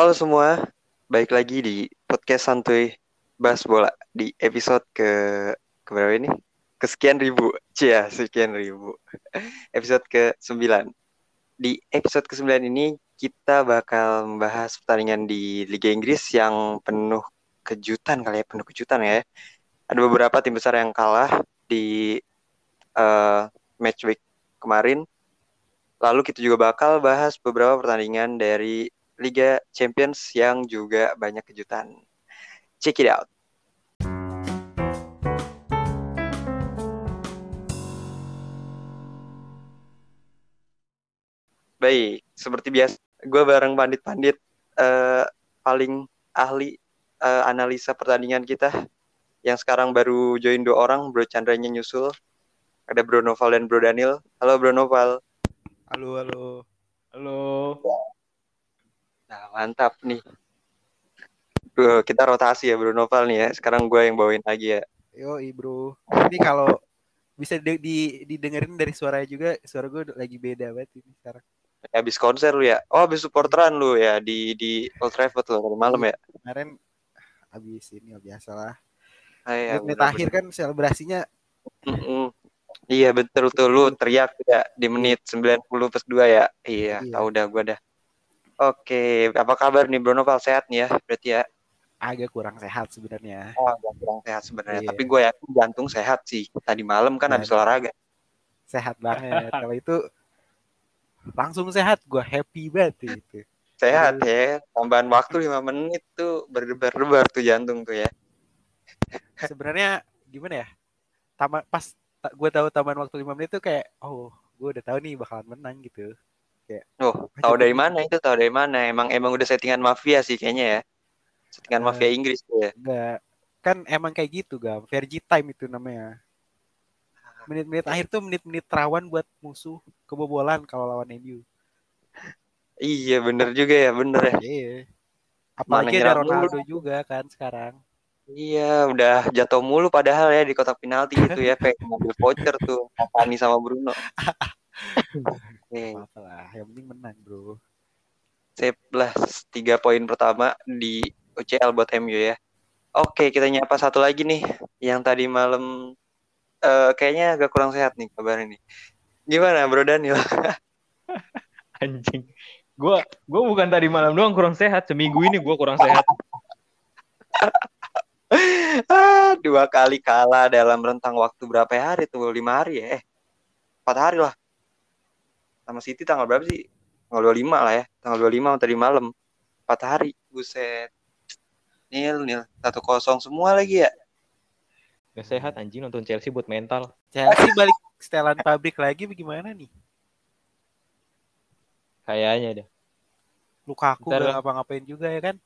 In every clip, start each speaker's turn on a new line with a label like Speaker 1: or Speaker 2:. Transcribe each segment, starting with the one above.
Speaker 1: Halo semua, baik lagi di podcast santuy bahas bola di episode ke ke berapa ini? Kesekian ribu, cia sekian ribu. episode ke 9 Di episode ke 9 ini kita bakal membahas pertandingan di Liga Inggris yang penuh kejutan kali ya, penuh kejutan ya. Ada beberapa tim besar yang kalah di uh, match week kemarin. Lalu kita juga bakal bahas beberapa pertandingan dari Liga Champions yang juga banyak kejutan. Check it out. Baik, seperti biasa, gue bareng pandit-pandit uh, paling ahli uh, analisa pertandingan kita yang sekarang baru join dua orang, Bro Chandranya nyusul. Ada Bro Noval dan Bro Daniel. Halo Bro Noval.
Speaker 2: Halo, halo. Halo.
Speaker 1: Nah, mantap nih. Bro, kita rotasi ya Bro Noval nih ya. Sekarang gue yang bawain lagi ya.
Speaker 2: Yo, bro. Ini kalau bisa di, di, didengerin dari suaranya juga, suara gue lagi beda banget ini sekarang
Speaker 1: habis konser lu ya oh habis supporteran lu ya di di Old Trafford lu malam ya
Speaker 2: kemarin habis ini ya biasa lah
Speaker 1: ah, iya,
Speaker 2: menit akhir kan selebrasinya
Speaker 1: mm -mm. iya betul tuh lu teriak ya di menit 90 plus 2 ya iya, iya. tahu dah gua dah oke apa kabar nih Bruno Val sehat nih ya berarti ya
Speaker 2: agak kurang sehat sebenarnya.
Speaker 1: Oh, agak kurang sehat sebenarnya. Iya. Tapi gue yakin jantung sehat sih. Tadi malam kan habis olahraga.
Speaker 2: Sehat banget. Kalau itu langsung sehat gue happy banget itu
Speaker 1: sehat ya tambahan waktu lima menit tuh berdebar-debar tuh jantung tuh ya
Speaker 2: sebenarnya gimana ya taman pas gue tahu tambahan waktu lima menit tuh kayak oh gue udah tahu nih bakalan menang gitu
Speaker 1: kayak oh tahu dari mana itu tahu dari mana emang emang udah settingan mafia sih kayaknya ya settingan uh, mafia Inggris ya
Speaker 2: enggak kan emang kayak gitu gam Vergi time itu namanya menit-menit akhir tuh menit-menit rawan buat musuh kebobolan kalau lawan MU.
Speaker 1: Iya bener juga ya bener ya.
Speaker 2: Iya. Apalagi Mana ada Ronaldo mulu. juga kan sekarang.
Speaker 1: Iya udah jatuh mulu padahal ya di kotak penalti itu ya kayak ngambil voucher tuh Tani sama Bruno.
Speaker 2: okay. lah, yang penting menang bro.
Speaker 1: Sip lah tiga poin pertama di UCL buat MU ya. Oke kita nyapa satu lagi nih yang tadi malam uh, kayaknya agak kurang sehat nih kabar ini. Gimana Bro Daniel?
Speaker 3: Anjing. Gua gua bukan tadi malam doang kurang sehat, seminggu ini gua kurang sehat.
Speaker 1: dua kali kalah dalam rentang waktu berapa hari tuh? Lima hari ya? Eh, empat hari lah. Sama City tanggal berapa sih? Tanggal 25 lah ya. Tanggal 25 tadi malam. Empat hari. Buset. Nil, nil. Satu kosong semua lagi ya.
Speaker 3: Gak sehat anjing nonton Chelsea buat mental.
Speaker 2: Chelsea balik setelan pabrik lagi bagaimana nih?
Speaker 3: Kayaknya deh.
Speaker 2: Luka aku gak ngapa-ngapain juga ya kan?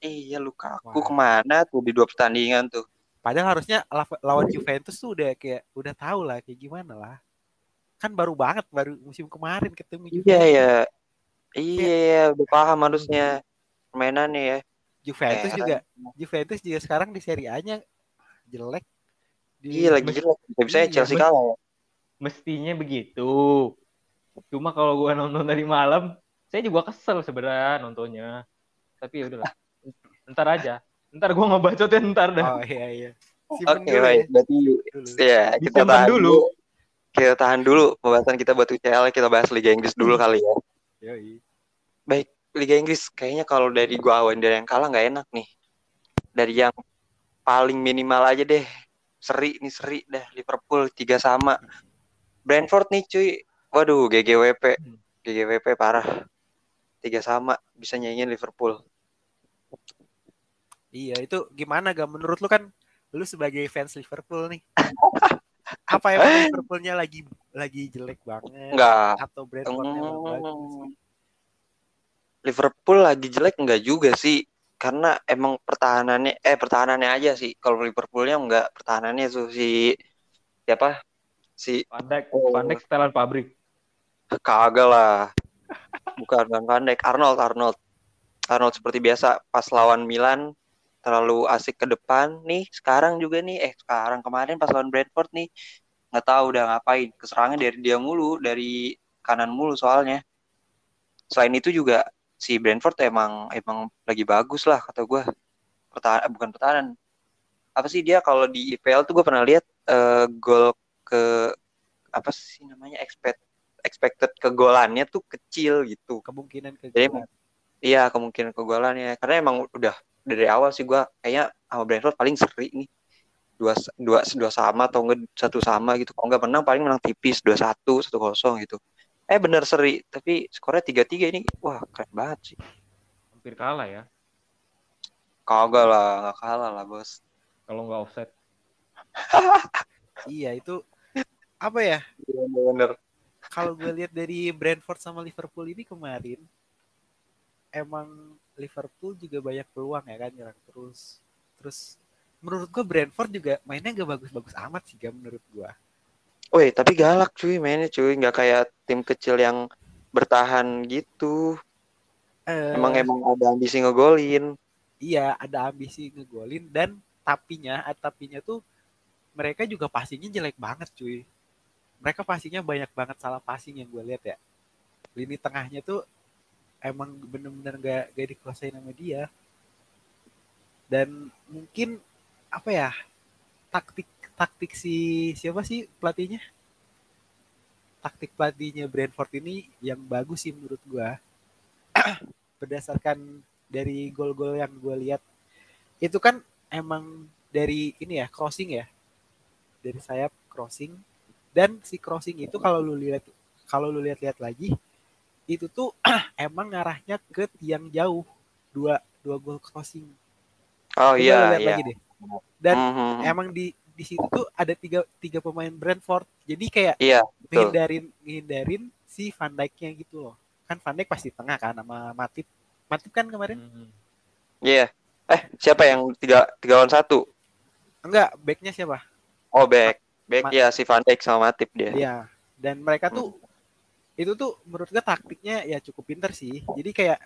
Speaker 1: Iya luka aku ke mana tuh di dua pertandingan tuh.
Speaker 2: Padahal harusnya lawan Juventus tuh udah kayak udah tahu lah kayak gimana lah. Kan baru banget baru musim kemarin ketemu
Speaker 1: iya. Iya ya. Iya ya, udah paham harusnya permainannya ya.
Speaker 2: Juventus eh, juga Juventus juga sekarang di Serie A-nya jelek
Speaker 1: di... Iya lagi jelek. Bisa iya, Chelsea kalah.
Speaker 3: Mestinya begitu. Cuma kalau gue nonton dari malam, saya juga kesel sebenarnya nontonnya. Tapi ya udahlah. Ntar aja. Ntar gue ngebacotnya ntar dah.
Speaker 2: Oh iya iya.
Speaker 1: Oke okay, baik. Berarti ya kita tahan dulu. Kita tahan dulu pembahasan kita buat UCL. Kita bahas Liga Inggris dulu hmm. kali ya. Yoi. Baik. Liga Inggris kayaknya kalau dari gua awan dari yang kalah nggak enak nih. Dari yang paling minimal aja deh seri nih seri dah Liverpool tiga sama Brentford nih cuy waduh GGWP GGWP parah tiga sama bisa nyanyiin Liverpool
Speaker 2: iya itu gimana gak menurut lu kan lu sebagai fans Liverpool nih apa ya Liverpoolnya lagi lagi jelek banget?
Speaker 1: Enggak
Speaker 2: atau Brentfordnya hmm, bagus
Speaker 1: Liverpool lagi jelek enggak juga sih. Karena emang pertahanannya eh pertahanannya aja sih. Kalau Liverpoolnya enggak pertahanannya tuh si siapa? Si
Speaker 3: Pandek oh, Pandek setelan pabrik.
Speaker 1: Kagak lah. Bukan bukan Pandek Arnold Arnold. Arnold seperti biasa pas lawan Milan terlalu asik ke depan nih sekarang juga nih eh sekarang kemarin pas lawan Brentford nih nggak tahu udah ngapain keserangan dari dia mulu dari kanan mulu soalnya. Selain itu juga si Brentford emang emang lagi bagus lah kata gue pertahanan bukan pertahanan. Apa sih dia kalau di IPL tuh gue pernah lihat eh, gol ke apa sih namanya expect expected kegolannya tuh kecil gitu.
Speaker 2: Kemungkinan ke
Speaker 1: Jadi emang- iya kemungkinan kegolannya karena emang udah dari awal sih gue kayaknya sama Brentford paling seri nih. Dua dua dua sama atau enggak satu sama gitu. Kalau nggak menang paling menang tipis dua satu satu kosong gitu. Eh bener seri tapi skornya tiga tiga ini wah keren banget sih.
Speaker 3: Hampir kalah ya.
Speaker 1: kagak lah nggak kalah lah bos.
Speaker 3: Kalau nggak offset.
Speaker 2: iya itu apa ya?
Speaker 1: Bener.
Speaker 2: Kalau gue lihat dari Brentford sama Liverpool ini kemarin emang Liverpool juga banyak peluang ya kan nyerang terus terus menurut gue Brentford juga mainnya gak bagus-bagus amat sih gak menurut gue
Speaker 1: Woi, tapi galak cuy mainnya cuy, nggak kayak tim kecil yang bertahan gitu.
Speaker 2: Eh,
Speaker 1: Emang emang ada ambisi ngegolin.
Speaker 2: iya ada ambisi ngegolin dan tapinya tapinya tuh mereka juga passingnya jelek banget cuy mereka passingnya banyak banget salah passing yang gue lihat ya lini tengahnya tuh emang bener-bener gak, gak dikuasain sama dia. Dan mungkin apa ya taktik taktik si siapa sih pelatihnya? Taktik pelatihnya Brentford ini yang bagus sih menurut gua. Berdasarkan dari gol-gol yang gue lihat itu kan emang dari ini ya crossing ya. Dari sayap crossing. Dan si crossing itu kalau lu lihat kalau lu lihat-lihat lagi itu tuh emang ngarahnya ke tiang jauh dua dua gol crossing
Speaker 1: Oh iya
Speaker 2: lihat
Speaker 1: iya.
Speaker 2: lagi deh dan
Speaker 1: Mhm.
Speaker 2: emang di di situ tuh ada tiga tiga pemain Brentford jadi kayak
Speaker 1: Iya, betul.
Speaker 2: menghindarin menghindarin si Van Dijk-nya gitu loh kan Van Dijk pasti tengah kan sama Matip Matip kan kemarin
Speaker 3: Hmm.
Speaker 1: Iya. Eh, siapa yang tiga tiga lawan satu?
Speaker 2: enggak backnya siapa
Speaker 1: Oh, back. Back
Speaker 2: Ma-
Speaker 1: ya si Van Dijk sama Matip dia.
Speaker 2: Iya. Dan mereka tuh itu tuh menurut gue taktiknya ya cukup pinter sih. Jadi kayak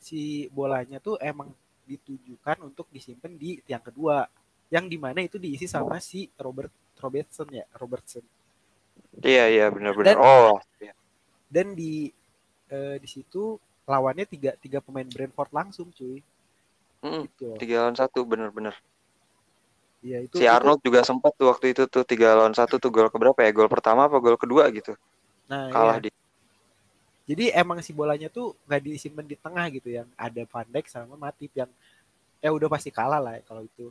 Speaker 2: si bolanya tuh emang ditujukan untuk disimpan di tiang kedua, yang di mana itu diisi sama si Robert Robertson ya Robertson.
Speaker 1: Iya, iya benar-benar. Oh, iya.
Speaker 2: Dan di eh, di situ lawannya tiga tiga pemain Brentford langsung cuy.
Speaker 1: Mm,
Speaker 2: Gitu.
Speaker 1: tiga lawan satu bener-bener.
Speaker 2: Iya itu.
Speaker 1: Si
Speaker 2: itu-
Speaker 1: Arnold juga sempat tuh waktu itu tuh tiga lawan satu tuh gol keberapa ya? Gol pertama apa gol kedua gitu?
Speaker 2: nah,
Speaker 1: Kalah
Speaker 2: iya.
Speaker 1: di.
Speaker 2: Jadi emang si bolanya tuh nggak disimpan di tengah gitu yang ada Van Dijk sama Matip yang ya udah pasti kalah lah ya kalau itu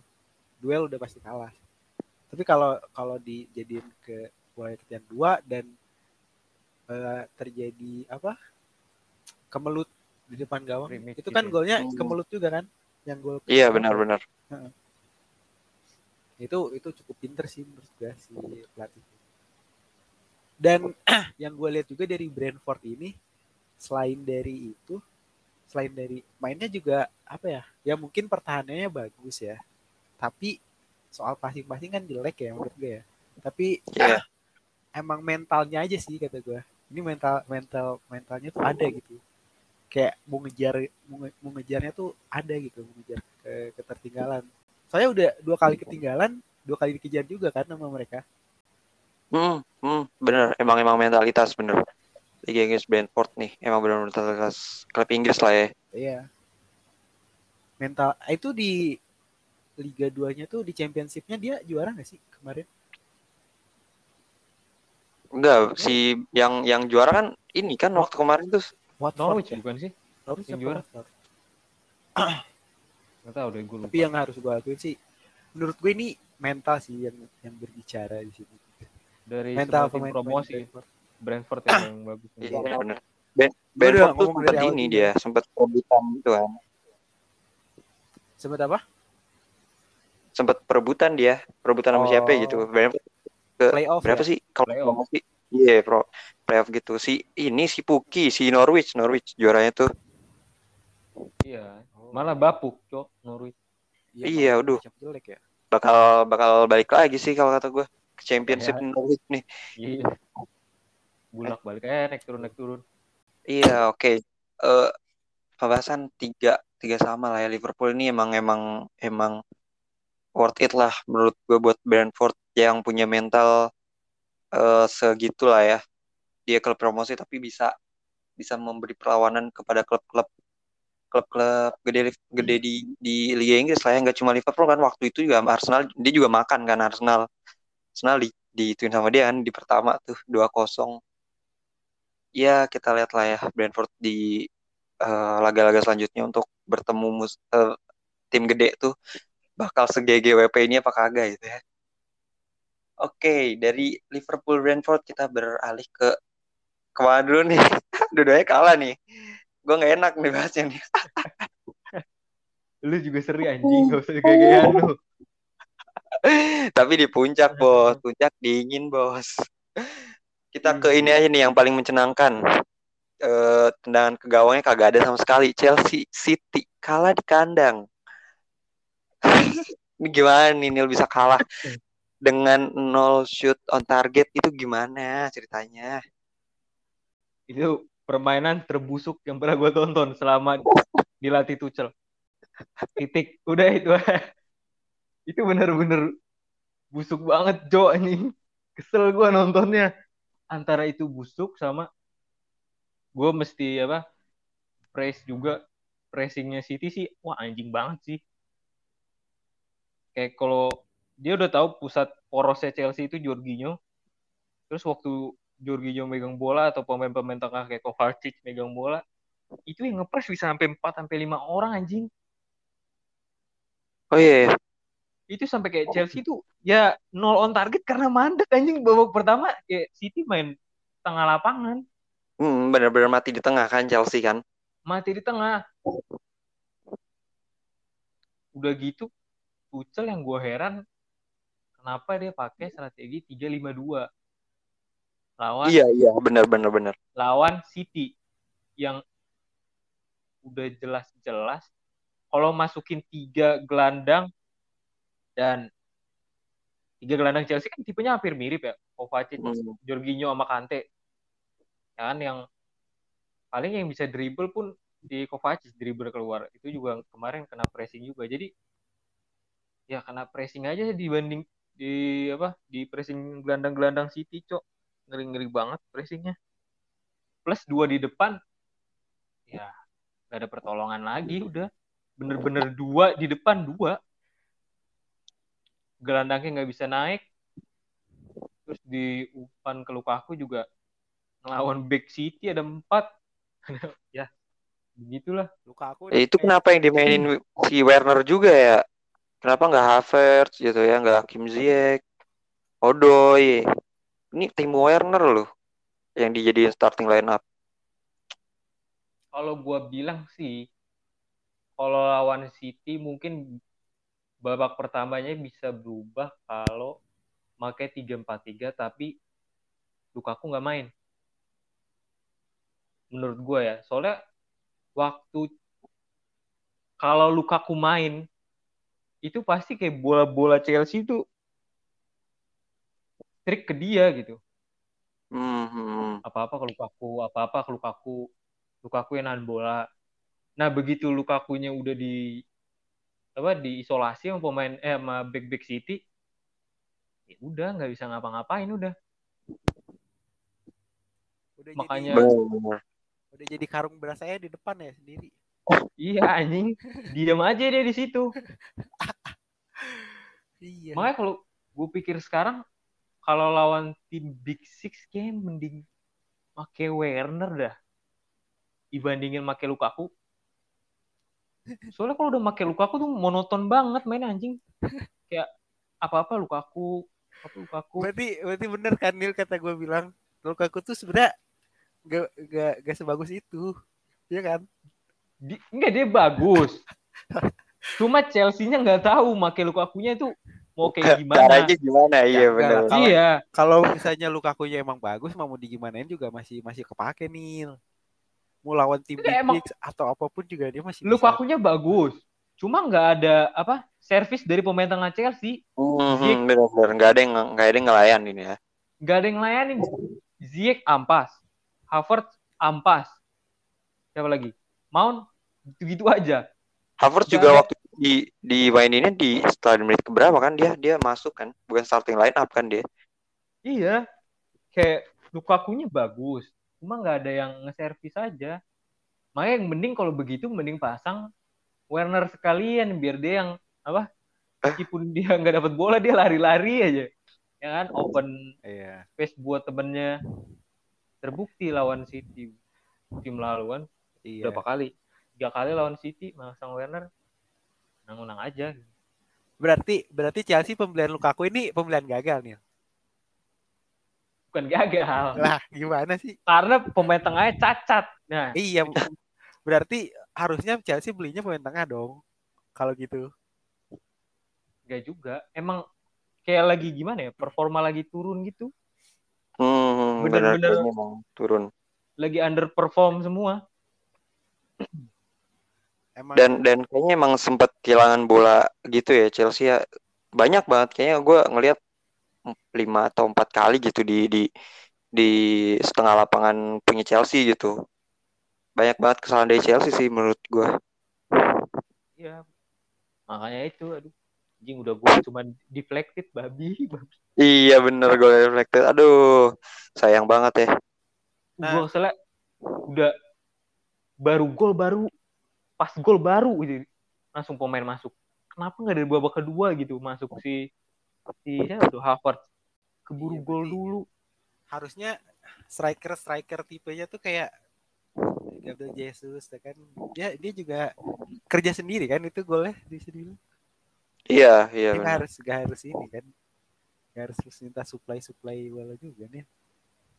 Speaker 2: duel udah pasti kalah. Tapi kalau kalau dijadiin ke bola tiang dua dan eh, terjadi apa kemelut di depan gawang itu kan
Speaker 3: gitu ya.
Speaker 2: golnya kemelut juga kan yang gol ke-
Speaker 1: Iya benar-benar.
Speaker 2: itu itu cukup pinter sih menurut gue si pelatih dan yang gue lihat juga dari Brentford ini selain dari itu selain dari mainnya juga apa ya ya mungkin pertahanannya bagus ya. Tapi soal passing-passing kan jelek ya menurut gue ya. Tapi
Speaker 1: Iya.
Speaker 2: emang mentalnya aja sih kata gue ini mental mental mentalnya tuh ada gitu. Kayak mau ngejar mau, nge- mau ngejarnya tuh ada gitu mau ngejar ke ketertinggalan. Saya udah dua kali ketinggalan dua kali dikejar juga kan sama mereka
Speaker 1: Hmm, hmm, bener. Emang emang mentalitas bener. Liga Inggris Brentford nih, emang bener mentalitas klub Inggris lah ya.
Speaker 2: iya mental ah, itu di Liga 2 nya tuh di championshipnya dia juara gak sih kemarin
Speaker 1: Enggak, si yang yang juara kan ini kan waktu kemarin tuh
Speaker 2: Watford
Speaker 3: Norwich
Speaker 2: ya?
Speaker 3: bukan sih?
Speaker 2: Norwich
Speaker 3: yang juara? Nggak tahu deh gue lupa.
Speaker 2: tapi yang harus gue akuin sih menurut gue ini mental sih yang yang berbicara di sini
Speaker 3: Dari
Speaker 2: mental
Speaker 3: tim
Speaker 2: pemain
Speaker 3: promosi
Speaker 2: Brentford.
Speaker 3: Yang paling bagus.
Speaker 1: Iya
Speaker 2: Iya.
Speaker 1: benar. Ben Brentford tuh sempat ini
Speaker 2: juga.
Speaker 1: dia, sempat perebutan gitu kan.
Speaker 2: Sebut apa?
Speaker 1: Sempat perebutan dia, perebutan sama siapa
Speaker 2: Oh.
Speaker 1: gitu. Brentford ke
Speaker 2: Playoff
Speaker 1: berapa
Speaker 2: ya?
Speaker 1: sih kalau
Speaker 3: Playoff.
Speaker 1: promosi? Iya, pro playoff gitu. Si ini si Puki, si Norwich, Norwich juaranya tuh.
Speaker 3: Iya. Malah bapuk, cok, Norwich.
Speaker 1: Iya,
Speaker 2: emang
Speaker 1: aduh.
Speaker 2: jelek ya.
Speaker 1: Bakal bakal balik lagi sih kalau kata gue championship
Speaker 3: Iya.
Speaker 1: Norwich nih.
Speaker 3: Iya. Bulak balik eh naik turun naik turun.
Speaker 1: Iya, oke. Eh pembahasan tiga tiga sama lah ya Liverpool ini emang emang emang worth it lah menurut gue buat Brentford yang punya mental eh segitu lah ya. Dia klub promosi tapi bisa bisa memberi perlawanan kepada klub-klub klub-klub gede gede di di Liga Inggris lah ya nggak cuma Liverpool kan waktu itu juga Arsenal dia juga makan kan Arsenal Arsenal di di twin sama dia kan di pertama tuh 2-0 ya kita lihat lah ya Brentford di eh, laga-laga selanjutnya untuk bertemu mus eh, tim gede tuh bakal se-GGWP ini apa kagak gitu ya. Oke, dari Liverpool Brentford kita beralih ke ke mana dulu nih? Dua-duanya kalah nih. Gue nggak enak nih bahasnya nih.
Speaker 3: Lu juga seri anjing, gak usah gaya lu.
Speaker 1: Tapi di puncak, bos. Puncak dingin, bos. Kita ke ini aja nih yang paling mencenangkan. Eh, tendangan ke gawangnya kagak ada sama sekali. Chelsea City kalah di kandang. ini gimana nih Nil bisa kalah dengan nol shoot on target itu gimana ceritanya?
Speaker 3: Itu permainan terbusuk yang pernah gue tonton selama dilatih Tuchel. Titik, udah itu. itu bener-bener busuk banget Jo anjing. Kesel gue nontonnya. Antara itu busuk sama gue mesti apa praise juga pressingnya City sih wah anjing banget sih kayak kalau dia udah tahu pusat porosnya Chelsea itu Jorginho terus waktu Jorginho megang bola atau pemain-pemain tengah kayak Kovacic megang bola itu yang ngepres bisa sampai 4 sampai 5 orang anjing
Speaker 1: Oh iya, iya.
Speaker 3: Itu sampai kayak Chelsea itu ya nol on target karena mandek anjing. Babak pertama kayak City main tengah lapangan.
Speaker 1: Hmm, bener-bener mati di tengah kan Chelsea kan?
Speaker 3: mati di tengah. Udah gitu Tuchel yang gue heran kenapa dia pakai strategi 352 lawan
Speaker 1: Iya iya, bener-bener bener.
Speaker 3: lawan City yang udah jelas-jelas kalau masukin tiga gelandang dan tiga gelandang Chelsea kan tipenya hampir mirip ya. Kovacic,
Speaker 1: Hmm.
Speaker 3: Jorginho sama Kante. Ya kan yang paling yang bisa dribble pun di Kovacic dribble keluar. Itu juga kemarin kena pressing juga. Jadi ya kena pressing aja dibanding di apa di pressing gelandang-gelandang City cok. Ngeri-ngeri banget pressingnya. Plus dua di depan ya gak ada pertolongan lagi udah. Bener-bener dua di depan dua gelandangnya nggak bisa naik terus di umpan ke Lukaku juga ngelawan back City ada empat ya begitulah
Speaker 2: Luka aku
Speaker 1: Ya, itu kenapa yang dimainin si Werner juga ya? Kenapa nggak Havertz gitu ya, nggak Kim Ziyech, Odoi? Ini tim Werner loh yang dijadiin starting line up.
Speaker 3: kalau gua bilang sih kalau lawan City mungkin babak pertamanya bisa berubah kalau pakai 3-4-3 tapi Lukaku nggak main. Menurut gue ya, soalnya waktu kalau Lukaku main itu pasti kayak bola-bola Chelsea itu trik ke dia gitu.
Speaker 1: Hmm, hmm.
Speaker 3: Apa-apa ke Lukaku, apa-apa ke Lukaku, Lukaku yang nahan bola. Nah, begitu Lukakunya udah di apa diisolasi sama pemain eh sama back-back City, ya udah nggak bisa ngapa-ngapain udah.
Speaker 2: udah
Speaker 3: makanya-
Speaker 2: jadi udah jadi karung beras saya di depan ya sendiri.
Speaker 3: Iya anjing, diam aja dia di situ.
Speaker 2: Iya.
Speaker 3: Makanya kalau gue pikir sekarang kalau lawan tim Big Six kayak mending make Werner dah dibandingin make Lukaku. Soalnya kalau udah make Lukaku tuh monoton banget main anjing. Kayak apa-apa Lukaku, apa Lukaku.
Speaker 2: Berarti berarti bener kan Nil kata gue bilang Lukaku tuh sebenarnya gak, gak, gak sebagus itu. Iya kan?
Speaker 3: Di, enggak dia bagus. Cuma Chelsea-nya nggak tahu make Lukaku-nya itu mau kayak gimana.
Speaker 1: Caranya gimana? Iya
Speaker 2: enggak
Speaker 1: benar.
Speaker 3: Iya,
Speaker 2: Kalau misalnya Lukaku-nya emang bagus mau digimanain juga masih masih kepake Nil. Mau lawan tim Big
Speaker 3: emang-
Speaker 2: atau apa pun juga dia masih bisa.
Speaker 3: Lukaku-nya bagus. Cuma nggak ada apa servis dari pemain tengah Chelsea.
Speaker 1: Hmm,
Speaker 3: Ziyech.
Speaker 1: hmm, benar-benar nggak ada yang nggak ada yang ngelayan ini ya.
Speaker 3: Nggak ada yang ngelayanin. Ziyech ampas. Havertz ampas. Siapa lagi? Mount gitu-gitu aja.
Speaker 1: Havertz
Speaker 3: Nggak
Speaker 1: juga
Speaker 3: ada.
Speaker 1: waktu di di maininnya di setelah di menit keberapa kan dia dia masuk kan bukan starting line up kan dia.
Speaker 3: Iya. Kayak Lukaku-nya bagus. Cuma nggak ada yang nge-servis aja. makanya yang mending kalau begitu mending pasang Werner sekalian biar dia yang apa meskipun dia nggak dapat bola dia lari-lari aja. Ya kan? Open
Speaker 2: Iya.
Speaker 3: space buat temennya. Terbukti lawan City. Tim lalu kan
Speaker 2: Iya.
Speaker 3: berapa kali? Tiga kali lawan City masang Werner. Menang-menang aja.
Speaker 2: Berarti berarti Chelsea pembelian Lukaku ini pembelian gagal nih.
Speaker 3: Bukan gagal
Speaker 2: Lah, gimana sih?
Speaker 3: karena pemain tengahnya cacat nah
Speaker 2: Iya. Berarti harusnya Chelsea belinya pemain tengah dong. Kalau gitu.
Speaker 3: Gak juga. Emang kayak lagi gimana ya? Performa lagi turun gitu.
Speaker 1: Hmm, benar
Speaker 3: Bener-bener.
Speaker 1: kayaknya emang turun.
Speaker 3: Lagi underperform semua.
Speaker 2: Emang
Speaker 1: Dan dan kayaknya emang sempat kehilangan bola gitu ya Chelsea ya. Banyak banget kayaknya gue ngelihat lima atau empat kali gitu di di di setengah lapangan punya Chelsea gitu. Banyak banget kesalahan dari Chelsea sih menurut gue.
Speaker 3: Iya. Makanya itu aduh. Anjing udah gue cuman deflected babi. babi.
Speaker 1: Iya bener gue reflected. Aduh sayang banget ya.
Speaker 2: Nah.
Speaker 3: Gue keselnya udah baru gol baru pas gol baru gitu langsung pemain masuk. Kenapa nggak dari babak kedua gitu masuk si si siapa tuh Harvard keburu
Speaker 2: Iya,
Speaker 3: gol dulu.
Speaker 2: harusnya striker striker tipenya tuh kayak Gabriel Jesus ya kan. Dia dia juga kerja sendiri kan itu golnya di sini.
Speaker 1: Iya iya
Speaker 2: Dia harus nggak harus ini kan. Nggak harus terus minta supply supply bola juga nih.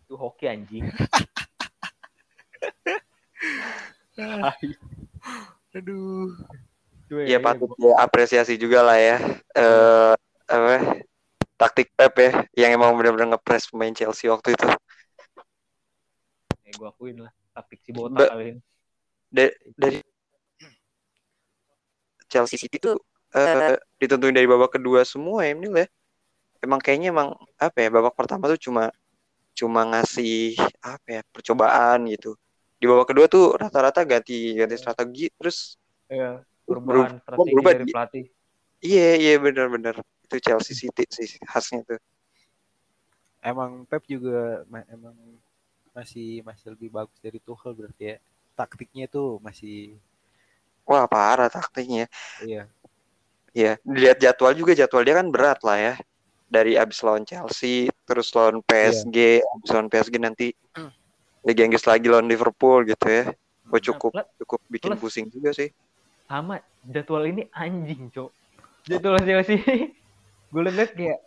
Speaker 3: Itu hoki anjing.
Speaker 2: Aduh.
Speaker 1: Iya
Speaker 3: ya,
Speaker 1: patut ya apresiasi juga lah ya. Eh apa taktik Pep ya yang emang benar-benar ngepres pemain Chelsea waktu itu.
Speaker 3: Ya, gue akuin lah taktik si botak
Speaker 1: Ba-
Speaker 3: kali ini.
Speaker 1: Da- dari Chelsea City tuh eh ditentuin dari babak kedua semua ya Emil ya. Emang kayaknya emang apa ya babak pertama tuh cuma cuma ngasih apa ya percobaan gitu. Di babak kedua tuh rata-rata ganti ganti strategi terus
Speaker 3: Ya,
Speaker 1: berubah,
Speaker 3: perubahan strategi
Speaker 1: berubah
Speaker 3: dari pelatih.
Speaker 1: iya iya benar-benar itu Chelsea City sih khasnya tuh.
Speaker 2: Emang Pep juga ma- emang masih masih lebih bagus dari Tuchel berarti ya. Taktiknya tuh masih
Speaker 1: Wah parah taktiknya.
Speaker 2: iya.
Speaker 1: Iya, dilihat jadwal juga jadwal dia kan berat lah ya. Dari abis lawan Chelsea, terus lawan PSG, abis lawan PSG nanti
Speaker 2: Hmm.
Speaker 1: Liga Inggris lagi lawan Liverpool gitu ya. Oh, cukup
Speaker 3: Nah,
Speaker 1: cukup bikin
Speaker 3: plus-
Speaker 1: pusing juga sih.
Speaker 3: sama jadwal ini anjing, Cok. Jadwal Chelsea gue liat kayak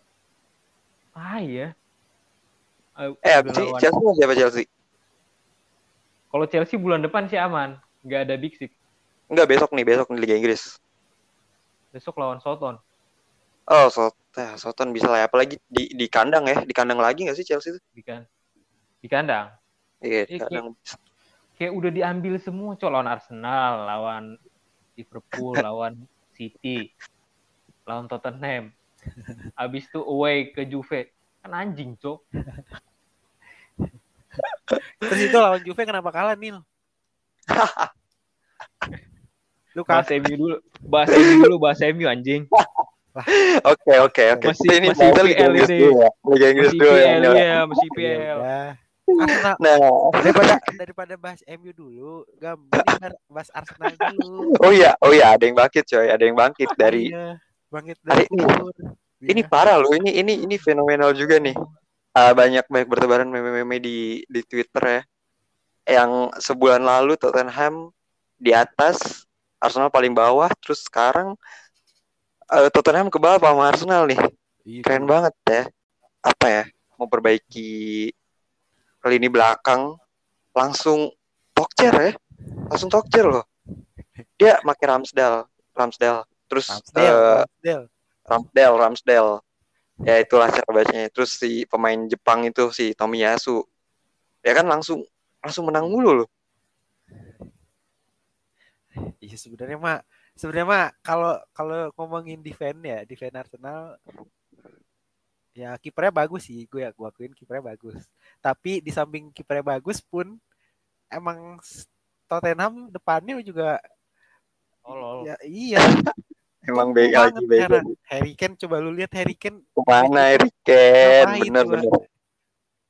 Speaker 3: ah ya.
Speaker 1: Eh abis sih Chelsea siapa Chelsea?
Speaker 3: Kalau Chelsea bulan depan sih aman, nggak ada Big Six.
Speaker 1: Enggak besok nih, besok nih Liga Inggris.
Speaker 3: Besok lawan Soton.
Speaker 1: Oh, Sot eh, Soton bisa lah ya. Apalagi di di kandang ya, di kandang lagi nggak sih Chelsea itu?
Speaker 3: di kan di kandang.
Speaker 1: Iya, di
Speaker 3: Iki.
Speaker 1: kandang.
Speaker 3: Kayak udah diambil semua, Cok. Lawan Arsenal, lawan Liverpool, lawan City, lawan Tottenham. Abis itu away ke Juve. Kan anjing, Cok.
Speaker 2: Terus itu lawan Juve kenapa kalah Nil? Lu
Speaker 3: Bahas
Speaker 2: kalah.
Speaker 3: MU dulu. Bahas MU dulu, bahas MU anjing.
Speaker 1: Oke, oke, oke.
Speaker 3: Masih-
Speaker 1: Ini
Speaker 3: masih
Speaker 1: Liga Inggris dulu ya. Liga Inggris
Speaker 3: Masih
Speaker 1: dulu ya.
Speaker 3: PL ya, masih
Speaker 2: Ya
Speaker 3: PL.
Speaker 2: Arsenal
Speaker 1: Nah,
Speaker 2: daripada daripada bahas MU dulu, gam mending bahas Arsenal dulu.
Speaker 1: oh iya, oh iya, ada yang bangkit coy, ada yang bangkit dari
Speaker 2: Iya, bangkit dari
Speaker 1: ini.
Speaker 2: tidur.
Speaker 1: ini
Speaker 2: Iya.
Speaker 1: parah loh ini ini ini fenomenal juga nih. Ah, banyak banyak bertebaran meme-meme di di Twitter ya. Yang sebulan lalu Tottenham di atas Arsenal paling bawah terus sekarang eh, Tottenham ke bawah sama Arsenal nih.
Speaker 2: Iya,
Speaker 1: keren banget ya. Apa ya memperbaiki lini belakang langsung tokcer ya. Langsung tokcer loh. Dia pakai Ramsdale Ramsdale terus
Speaker 2: Ramsdale,
Speaker 1: eh,
Speaker 2: Ramsdale.
Speaker 1: Ramsdale, Ramsdale. Ya itulah cara bacanya. Terus si pemain Jepang itu si Tomiyasu. Ya kan langsung langsung menang mulu loh.
Speaker 2: Iya sebenarnya mah sebenarnya mah kalau kalau ngomongin defense ya, defense Arsenal ya kipernya bagus sih, gue ya gue akuin kipernya bagus. Tapi di samping kipernya bagus pun emang Tottenham depannya juga
Speaker 3: Tolol.
Speaker 2: ya iya
Speaker 1: Emang bega lagi
Speaker 2: sekarang. Harry Kane coba lu lihat Harry Kane
Speaker 1: Ke mana Harry Kane? Bener bener.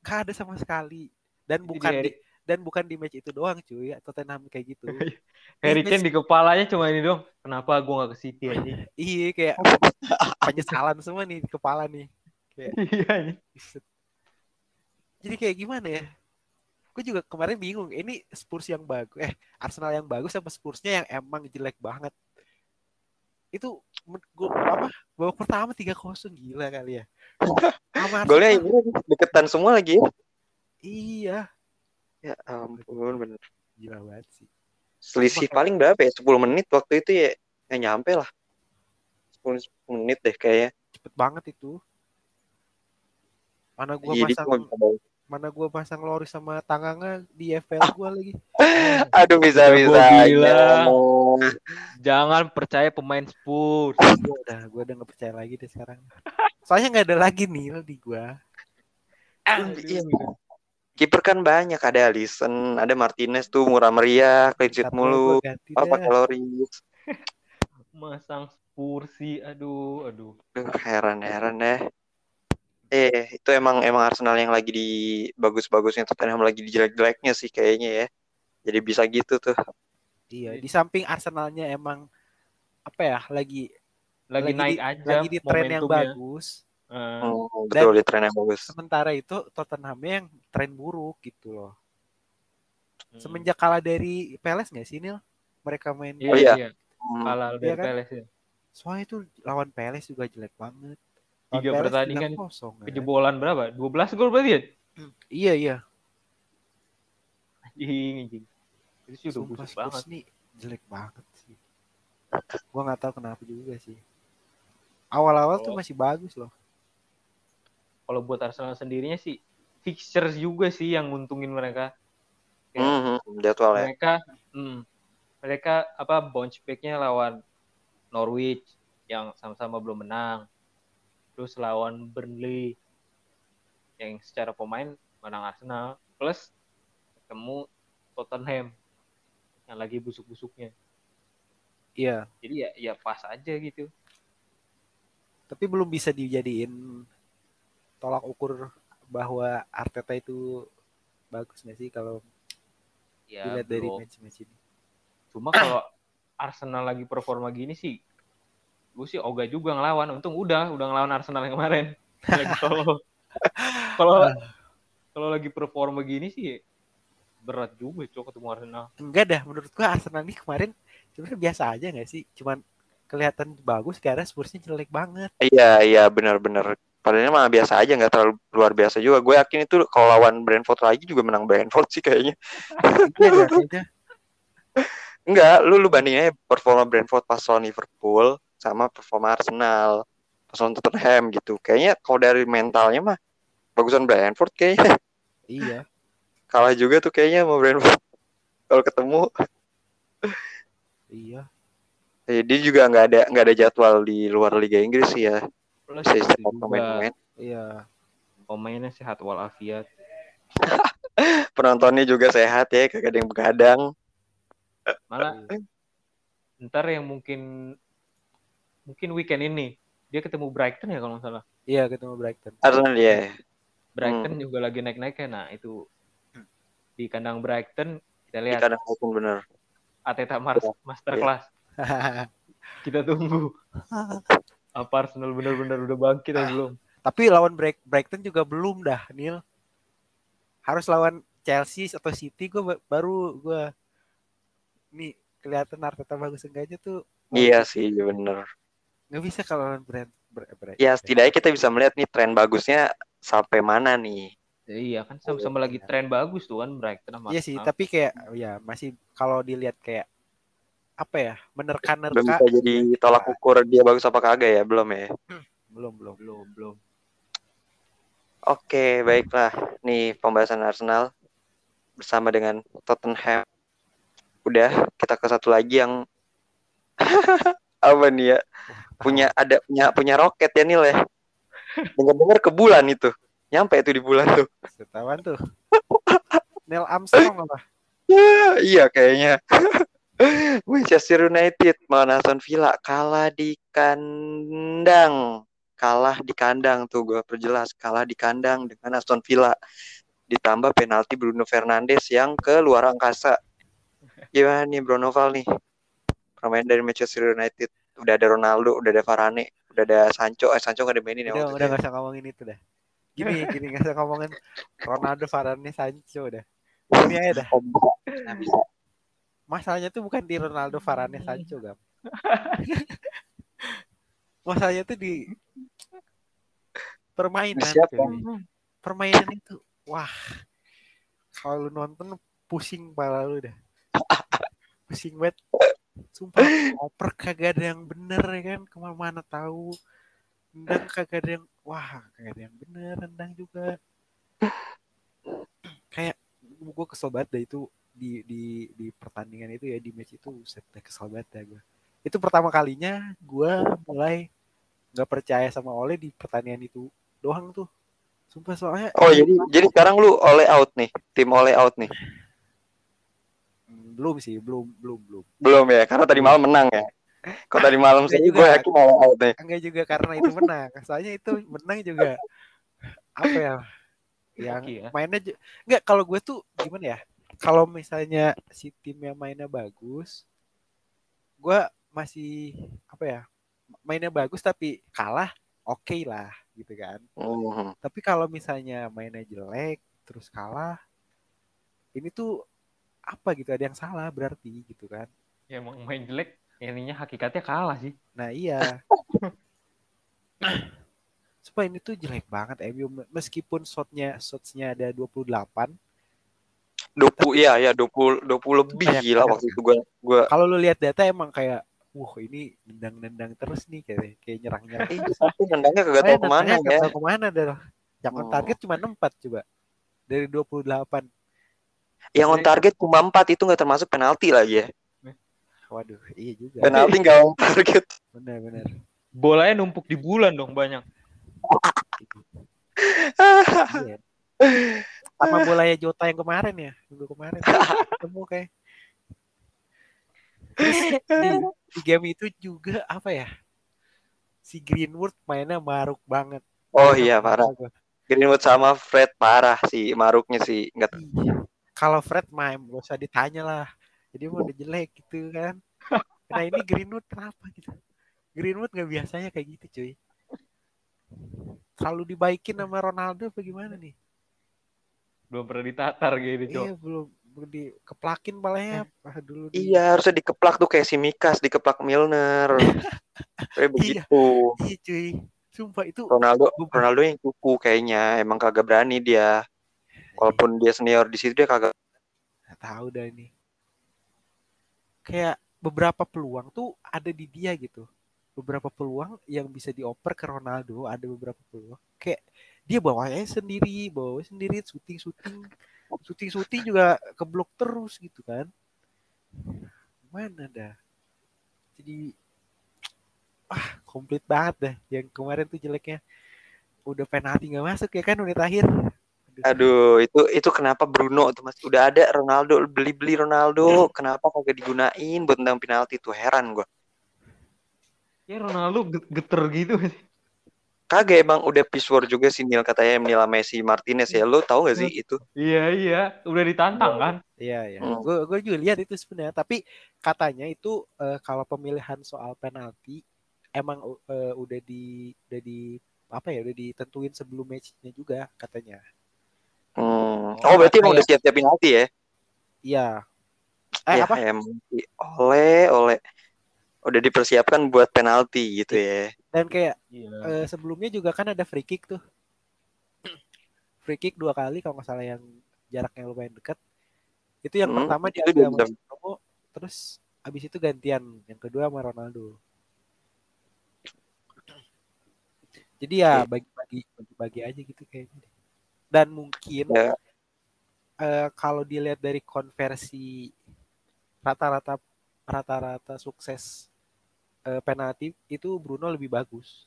Speaker 2: gak ada sama sekali dan bukan di dan bukan di match itu doang cuy Tottenham kayak gitu
Speaker 3: Harry Kane di kepalanya cuma ini dong. Kenapa gua nggak ke City aja?
Speaker 2: iya kayak penyesalan semua nih di kepala nih kayak
Speaker 3: Iya.
Speaker 2: Buset. jadi kayak gimana ya gue juga kemarin bingung ini Spurs yang bagus eh Arsenal yang bagus apa Spursnya yang emang jelek banget itu gua apa babak pertama tiga kosong gila kali ya
Speaker 1: Golnya ini deketan semua lagi ya.
Speaker 2: iya
Speaker 1: Ya ampun bener.
Speaker 2: gila banget sih
Speaker 1: Selisih paling berapa ya? 10 menit waktu itu ya. Ya nyampe lah. 10, 10 menit deh kayaknya.
Speaker 2: cepet banget itu mana gua
Speaker 1: Jadi
Speaker 2: pasang
Speaker 1: bisa bawa-
Speaker 2: mana gua pasang Loris sama Tanganga di FPL gua lagi
Speaker 1: Aduh bisa bisa.
Speaker 3: gua bilang. Jangan percaya pemain Spurs.
Speaker 2: gua udah gua udah nggak percaya lagi deh sekarang soalnya nggak ada lagi nih di gua
Speaker 1: Iya. Kiper kan banyak ada Alisson, ada Martinez tuh murah meriah, clean mulu.
Speaker 2: gua ganti
Speaker 1: Oh,
Speaker 2: dah.
Speaker 1: pakai Loris.
Speaker 3: Masang Spurs sih. Aduh, aduh.
Speaker 1: Duh, heran-heran deh. Eh, itu emang emang Arsenal yang lagi di bagus-bagusnya Tottenham lagi di jelek-jeleknya sih kayaknya ya. Jadi bisa gitu tuh.
Speaker 2: Iya, di samping Arsenalnya emang apa ya lagi
Speaker 3: Lagi,
Speaker 2: Lagi
Speaker 3: naik
Speaker 2: di-
Speaker 3: aja
Speaker 2: lagi di tren yang
Speaker 3: momentumnya.
Speaker 2: bagus.
Speaker 1: Hmm, betul di tren yang bagus.
Speaker 2: Sementara itu Tottenhamnya yang tren buruk gitu loh.
Speaker 3: hmm.
Speaker 2: Semenjak kalah dari Palace nggak sih Nil? Mereka main
Speaker 3: Iya,
Speaker 1: Oh, iya.
Speaker 3: iya.
Speaker 1: Hmm,
Speaker 3: Kalah dari
Speaker 2: Iya kan?
Speaker 3: Palace ya.
Speaker 2: soalnya itu lawan Palace juga jelek banget.
Speaker 3: Tiga pertandingan
Speaker 2: 3-0, kan?
Speaker 3: Kejebolan berapa? 12 gol berarti ya?
Speaker 2: Iya iya.
Speaker 3: Anjing, anjing. Itu sih udah
Speaker 2: Sumpah
Speaker 3: busuk banget.
Speaker 2: nih jelek banget sih. Gua nggak tahu kenapa juga sih. Awal-awal tuh
Speaker 3: Oh.
Speaker 2: masih bagus loh.
Speaker 3: Kalau buat Arsenal sendirinya sih fixtures juga sih yang nguntungin mereka. Kayak
Speaker 1: hmm, hmm, jadwal ya.
Speaker 3: mereka hmm, mereka apa bounce back-nya lawan Norwich yang sama-sama belum menang. Terus lawan Burnley yang secara pemain menang Arsenal plus ketemu Tottenham yang lagi busuk-busuknya.
Speaker 2: Iya,
Speaker 3: Jadi ya ya pas aja gitu.
Speaker 2: tapi belum bisa dijadiin tolak ukur bahwa Arteta itu bagus nggak sih kalau
Speaker 3: Ya
Speaker 2: dilihat dari match-match ini.
Speaker 3: Cuma kalau Arsenal lagi performa gini sih, gue sih ogah juga ngelawan. Untung udah, udah ngelawan Arsenal yang kemarin. Lagi solo. Kalau kalau lagi performa gini sih berat juga cok ketemu Arsenal.
Speaker 2: Enggak dah, menurut gua Arsenal ini kemarin sebenarnya biasa aja nggak sih? Cuman kelihatan bagus karena Spursnya jelek banget.
Speaker 1: Iya, iya benar-benar. Padahal mah biasa aja nggak terlalu luar biasa juga. Gue yakin itu kalau lawan Brentford lagi juga menang Brentford sih kayaknya.
Speaker 2: Iya.
Speaker 1: Enggak, lu lu bandingin aja performa Brentford pas lawan Liverpool sama performa Arsenal lawan Tottenham gitu. Kayaknya kalau dari mentalnya mah bagusan Brentford kayaknya.
Speaker 2: Iya.
Speaker 1: Kalah juga tuh kayaknya sama Brentford. Kalau ketemu,
Speaker 2: Iya.
Speaker 1: eh, dia juga nggak ada nggak ada jadwal di luar Liga Inggris sih ya.
Speaker 3: Juga
Speaker 1: pemain-pemain.
Speaker 2: Iya.
Speaker 3: pemainnya sehat walafiat.
Speaker 1: Penontonnya juga sehat ya, kagak ada yang begadang.
Speaker 3: Malah ntar yang mungkin mungkin weekend ini dia ketemu Brighton ya kalau nggak salah.
Speaker 2: Iya ketemu Brighton.
Speaker 1: Arsenal ya.
Speaker 3: Brighton juga lagi naik-naiknya. Nah itu di kandang Brighton kita
Speaker 1: Di
Speaker 3: lihat
Speaker 1: kandang maupun bener.
Speaker 3: Ateta Mars Masterclass. Kita tunggu. Apa Arsenal benar-benar udah bangkit atau belum?
Speaker 2: Tapi lawan Bright- Brighton juga belum dah, Nil. Harus lawan Chelsea atau City gue baru gue nih kelihatan Arteta bagus enggaknya tuh
Speaker 1: Iya sih, bener.
Speaker 2: Nggak bisa kalau lawan Brent, Bre- Brighton.
Speaker 1: Ya setidaknya kita bisa melihat nih tren bagusnya sampai mana nih.
Speaker 3: Ya, iya kan sama-sama lagi tren bagus tuh kan Brighton sama
Speaker 2: Iya sih,
Speaker 3: Arsenal.
Speaker 2: tapi kayak ya masih kalau dilihat kayak apa ya
Speaker 1: Belum
Speaker 2: menerka-nerka
Speaker 1: bisa jadi tolak ukur dia bagus apa kagak ya, belum ya.
Speaker 2: belum belum
Speaker 3: belum belum.
Speaker 1: Oke, baiklah. Nih pembahasan Arsenal bersama dengan Tottenham. Udah, kita ke satu lagi yang apa nih ya? Punya ada punya punya roket ya Nil ya. Dengar-dengar ke bulan itu. Nyampe itu di bulan tuh.
Speaker 2: Ketahuan tuh. Neil Armstrong apa?
Speaker 1: Ya, iya kayaknya. Manchester United melawan Aston Villa kalah di kandang. Kalah di kandang tuh gue perjelas kalah di kandang dengan Aston Villa. ditambah penalti Bruno Fernandes yang ke luar angkasa. Gimana nih Bruno Val nih? Pemain dari Manchester United. Udah ada Ronaldo, udah ada Varane, udah ada Sancho. Eh Sancho gak dimainin ya
Speaker 2: Udah,
Speaker 1: waktu
Speaker 2: udah
Speaker 1: itu.
Speaker 2: gak usah ngomongin itu dah. Gini, gini gak usah ngomongin Ronaldo, Varane, Sancho udah. Ini aja dah. Masalahnya tuh bukan di Ronaldo, Varane, Sancho, Gam. Masalahnya tuh di permainan.
Speaker 1: Siapa?
Speaker 2: cuy. Permainan itu, wah. Kalau lu nonton pusing kepala lu dah. Pusing banget. Sumpah, oper kagak ada yang bener ya kan. Ke mana-mana tahu. Rendang kagak ada yang, wah kagak ada yang bener. Rendang juga. Kayak gue kesel banget dah itu di di di pertandingan itu ya di match itu set kesel banget dah gue itu pertama kalinya gue mulai nggak percaya sama Ole di pertandingan itu doang tuh sumpah soalnya
Speaker 1: Oh jadi jadi sekarang lu oleh out nih, tim oleh out nih.
Speaker 2: Belum sih belum belum belum
Speaker 1: Belum ya, karena tadi malam menang ya. Kalau tadi malam sih
Speaker 2: juga.
Speaker 1: gue yakin oleh out nih.
Speaker 2: enggak juga karena itu menang soalnya itu menang juga apa ya yang
Speaker 3: ya.
Speaker 2: mainnya enggak kalau gue tuh gimana ya kalau misalnya si timnya mainnya bagus gue masih apa ya mainnya bagus tapi kalah oke lah gitu kan
Speaker 1: Hmm.
Speaker 2: tapi kalau misalnya mainnya jelek terus kalah ini tuh apa gitu ada yang salah berarti gitu kan
Speaker 3: Ya emang main jelek, ininya hakikatnya kalah sih.
Speaker 2: nah iya supaya ini tuh jelek banget MU meskipun shotnya shotsnya ada 28
Speaker 1: 20 iya ya 20 20 lebih
Speaker 2: Banyak
Speaker 1: gila
Speaker 2: banget
Speaker 1: waktu itu gue gue
Speaker 2: kalau lu lihat data emang kayak wah ini nendang-nendang terus nih kayak kayak nyerang-nyerang
Speaker 1: eh, tapi nendangnya kagak tahu ke mana ya.
Speaker 2: Gak tahu ke mana dah. Yang on
Speaker 1: Oh.
Speaker 2: target cuma 4 coba. Dari 28.
Speaker 1: Yang on target cuma 4 itu nggak termasuk penalti lagi ya.
Speaker 2: Waduh, iya juga.
Speaker 1: Penalti nggak on target.
Speaker 2: Benar benar.
Speaker 3: Bolanya numpuk di bulan dong banyak.
Speaker 2: Iya. Sama bolanya Jota yang kemarin ya, minggu kemarin. Ketemu kayak. Di, di game itu juga apa ya? Si Greenwood mainnya maruk banget.
Speaker 1: Oh iya parah. Greenwood sama Fred parah sih maruknya sih nggak
Speaker 2: Iya. Kalau Fred main gak usah ditanya lah. Jadi mau udah jelek gitu kan. Nah ini Greenwood kenapa gitu? Greenwood nggak biasanya kayak gitu cuy. Selalu dibaikin sama Ronaldo apa gimana nih?
Speaker 3: Belum pernah ditatar gitu, Cok.
Speaker 2: Iya belum belum dikeplakin palanya ah, dulu di-
Speaker 1: Iya harusnya dikeplak tuh kayak si Mikas dikeplak Milner. Kayak begitu.
Speaker 2: Iya cuy. Sumpah itu
Speaker 1: Ronaldo Ronaldo yang cupu kayaknya emang kagak berani dia. Walaupun dia senior di situ dia kagak.
Speaker 2: nggak tahu dah ini. Kayak beberapa peluang tuh ada di dia gitu. Beberapa peluang yang bisa dioper ke Ronaldo, ada beberapa peluang. Kayak dia bawanya sendiri, bawa sendiri, syuting syuting, syuting syuting juga keblok terus gitu kan. Mana dah? Jadi ah komplit banget dah. Yang kemarin tuh jeleknya udah penalti nggak masuk ya kan menit akhir.
Speaker 1: Aduh itu itu kenapa Bruno tuh mas udah ada Ronaldo beli beli Ronaldo kenapa kagak digunain buat tendang penalti tuh heran gua.
Speaker 3: Ya Ronaldo get- geter gitu.
Speaker 1: Kagak emang udah pishwar juga sih Nil katanya Nila Messi Martinez ya lo tau gak sih itu?
Speaker 3: Iya, iya. Udah ditantang kan?
Speaker 2: Iya ya,
Speaker 1: Hmm.
Speaker 2: gue gue juga lihat itu sebenarnya. Tapi katanya itu eh, kalau pemilihan soal penalti emang eh, udah di udah di apa ya udah ditentuin sebelum matchnya juga katanya.
Speaker 1: Hmm. Oh berarti emang
Speaker 2: Kayak-
Speaker 1: udah siap-siap penalti ya?
Speaker 2: Iya. Eh
Speaker 1: ya
Speaker 2: apa?
Speaker 1: oleh oleh udah dipersiapkan buat penalti gitu ya.
Speaker 2: Dan kayak
Speaker 3: Iya.
Speaker 2: eh, sebelumnya juga kan ada free kick tuh. free kick dua kali kalau nggak salah yang jaraknya lumayan dekat. Itu yang
Speaker 1: Hmm,
Speaker 2: pertama
Speaker 1: dia
Speaker 2: sama Romo, terus abis itu gantian yang kedua sama Ronaldo. Jadi ya bagi-bagi bagi-bagi aja gitu kayaknya. Dan mungkin
Speaker 1: Ya.
Speaker 2: eh, kalau dilihat dari konversi rata-rata rata-rata sukses eh, penalti itu Bruno lebih bagus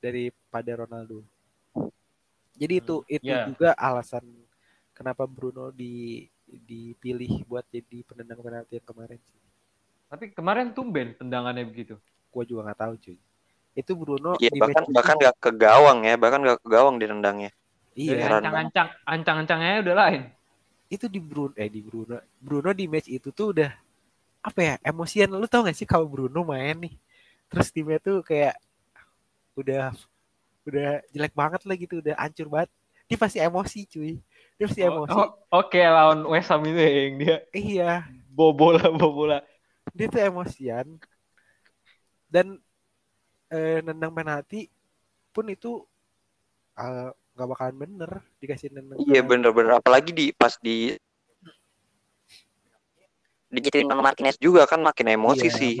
Speaker 2: daripada Ronaldo. Jadi itu itu
Speaker 3: ya.
Speaker 2: juga alasan kenapa Bruno di dipilih buat jadi penendang penalti yang kemarin sih.
Speaker 3: Tapi kemarin tumben tendangannya begitu.
Speaker 2: Gua juga nggak tahu cuy. Itu Bruno di
Speaker 1: bahkan bahkan nggak ke gawang ya bahkan nggak ke gawang ditendangnya.
Speaker 2: Iya,
Speaker 3: ancang-ancang, ancang-ancangnya udah lain.
Speaker 2: itu di Bruno eh di Bruno. Bruno di match itu tuh udah apa ya? Emosian lu tau gak sih kalau Bruno main nih. Terus timnya tuh kayak udah udah jelek banget lah gitu, udah hancur banget. Dia pasti emosi, cuy. Dia pasti
Speaker 3: Oh,
Speaker 2: emosi.
Speaker 3: oh, Oke, lawan West Ham itu yang dia
Speaker 2: Iya,
Speaker 3: bobola bobola.
Speaker 2: dia tuh emosian. Dan eh, nendang penalti pun itu eh, nggak bakalan bener dikasih nendang.
Speaker 1: Iya bener-bener apalagi di pas di digituin sama Martinez juga kan makin emosi
Speaker 2: Iya,
Speaker 1: sih.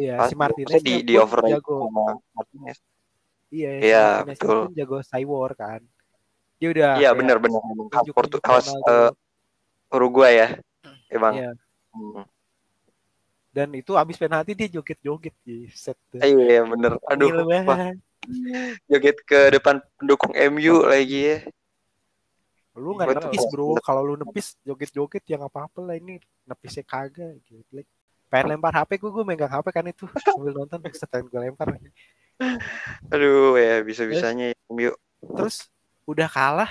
Speaker 2: Iya,
Speaker 1: Pas
Speaker 2: si Martinez
Speaker 1: di di
Speaker 2: pun
Speaker 1: override
Speaker 2: jago.
Speaker 1: Martinez.
Speaker 2: Iya, si
Speaker 1: Iya,
Speaker 2: Martinez
Speaker 1: betul.
Speaker 2: pun jago cywar kan. Dia udah
Speaker 1: Iya bener-bener Portu
Speaker 2: ke
Speaker 1: awas
Speaker 2: Ronaldo.
Speaker 1: eh, Uruguay ya. Emang.
Speaker 2: Iya.
Speaker 1: Hmm.
Speaker 2: Dan itu abis penalti dia joget-joget di set. tuh.
Speaker 1: Iya bener. Aduh. Joget ke depan pendukung MU lagi ya.
Speaker 2: Lu nggak nepis bro. Kalau lu nepis joget-joget ya nggak apa-apa lah ini nepisnya kagak. Gitu. Pengen lempar HP gue, gue megang HP kan itu sambil nonton setelah gue lempar.
Speaker 1: Aduh ya bisa-bisanya ya, MU.
Speaker 2: Terus udah kalah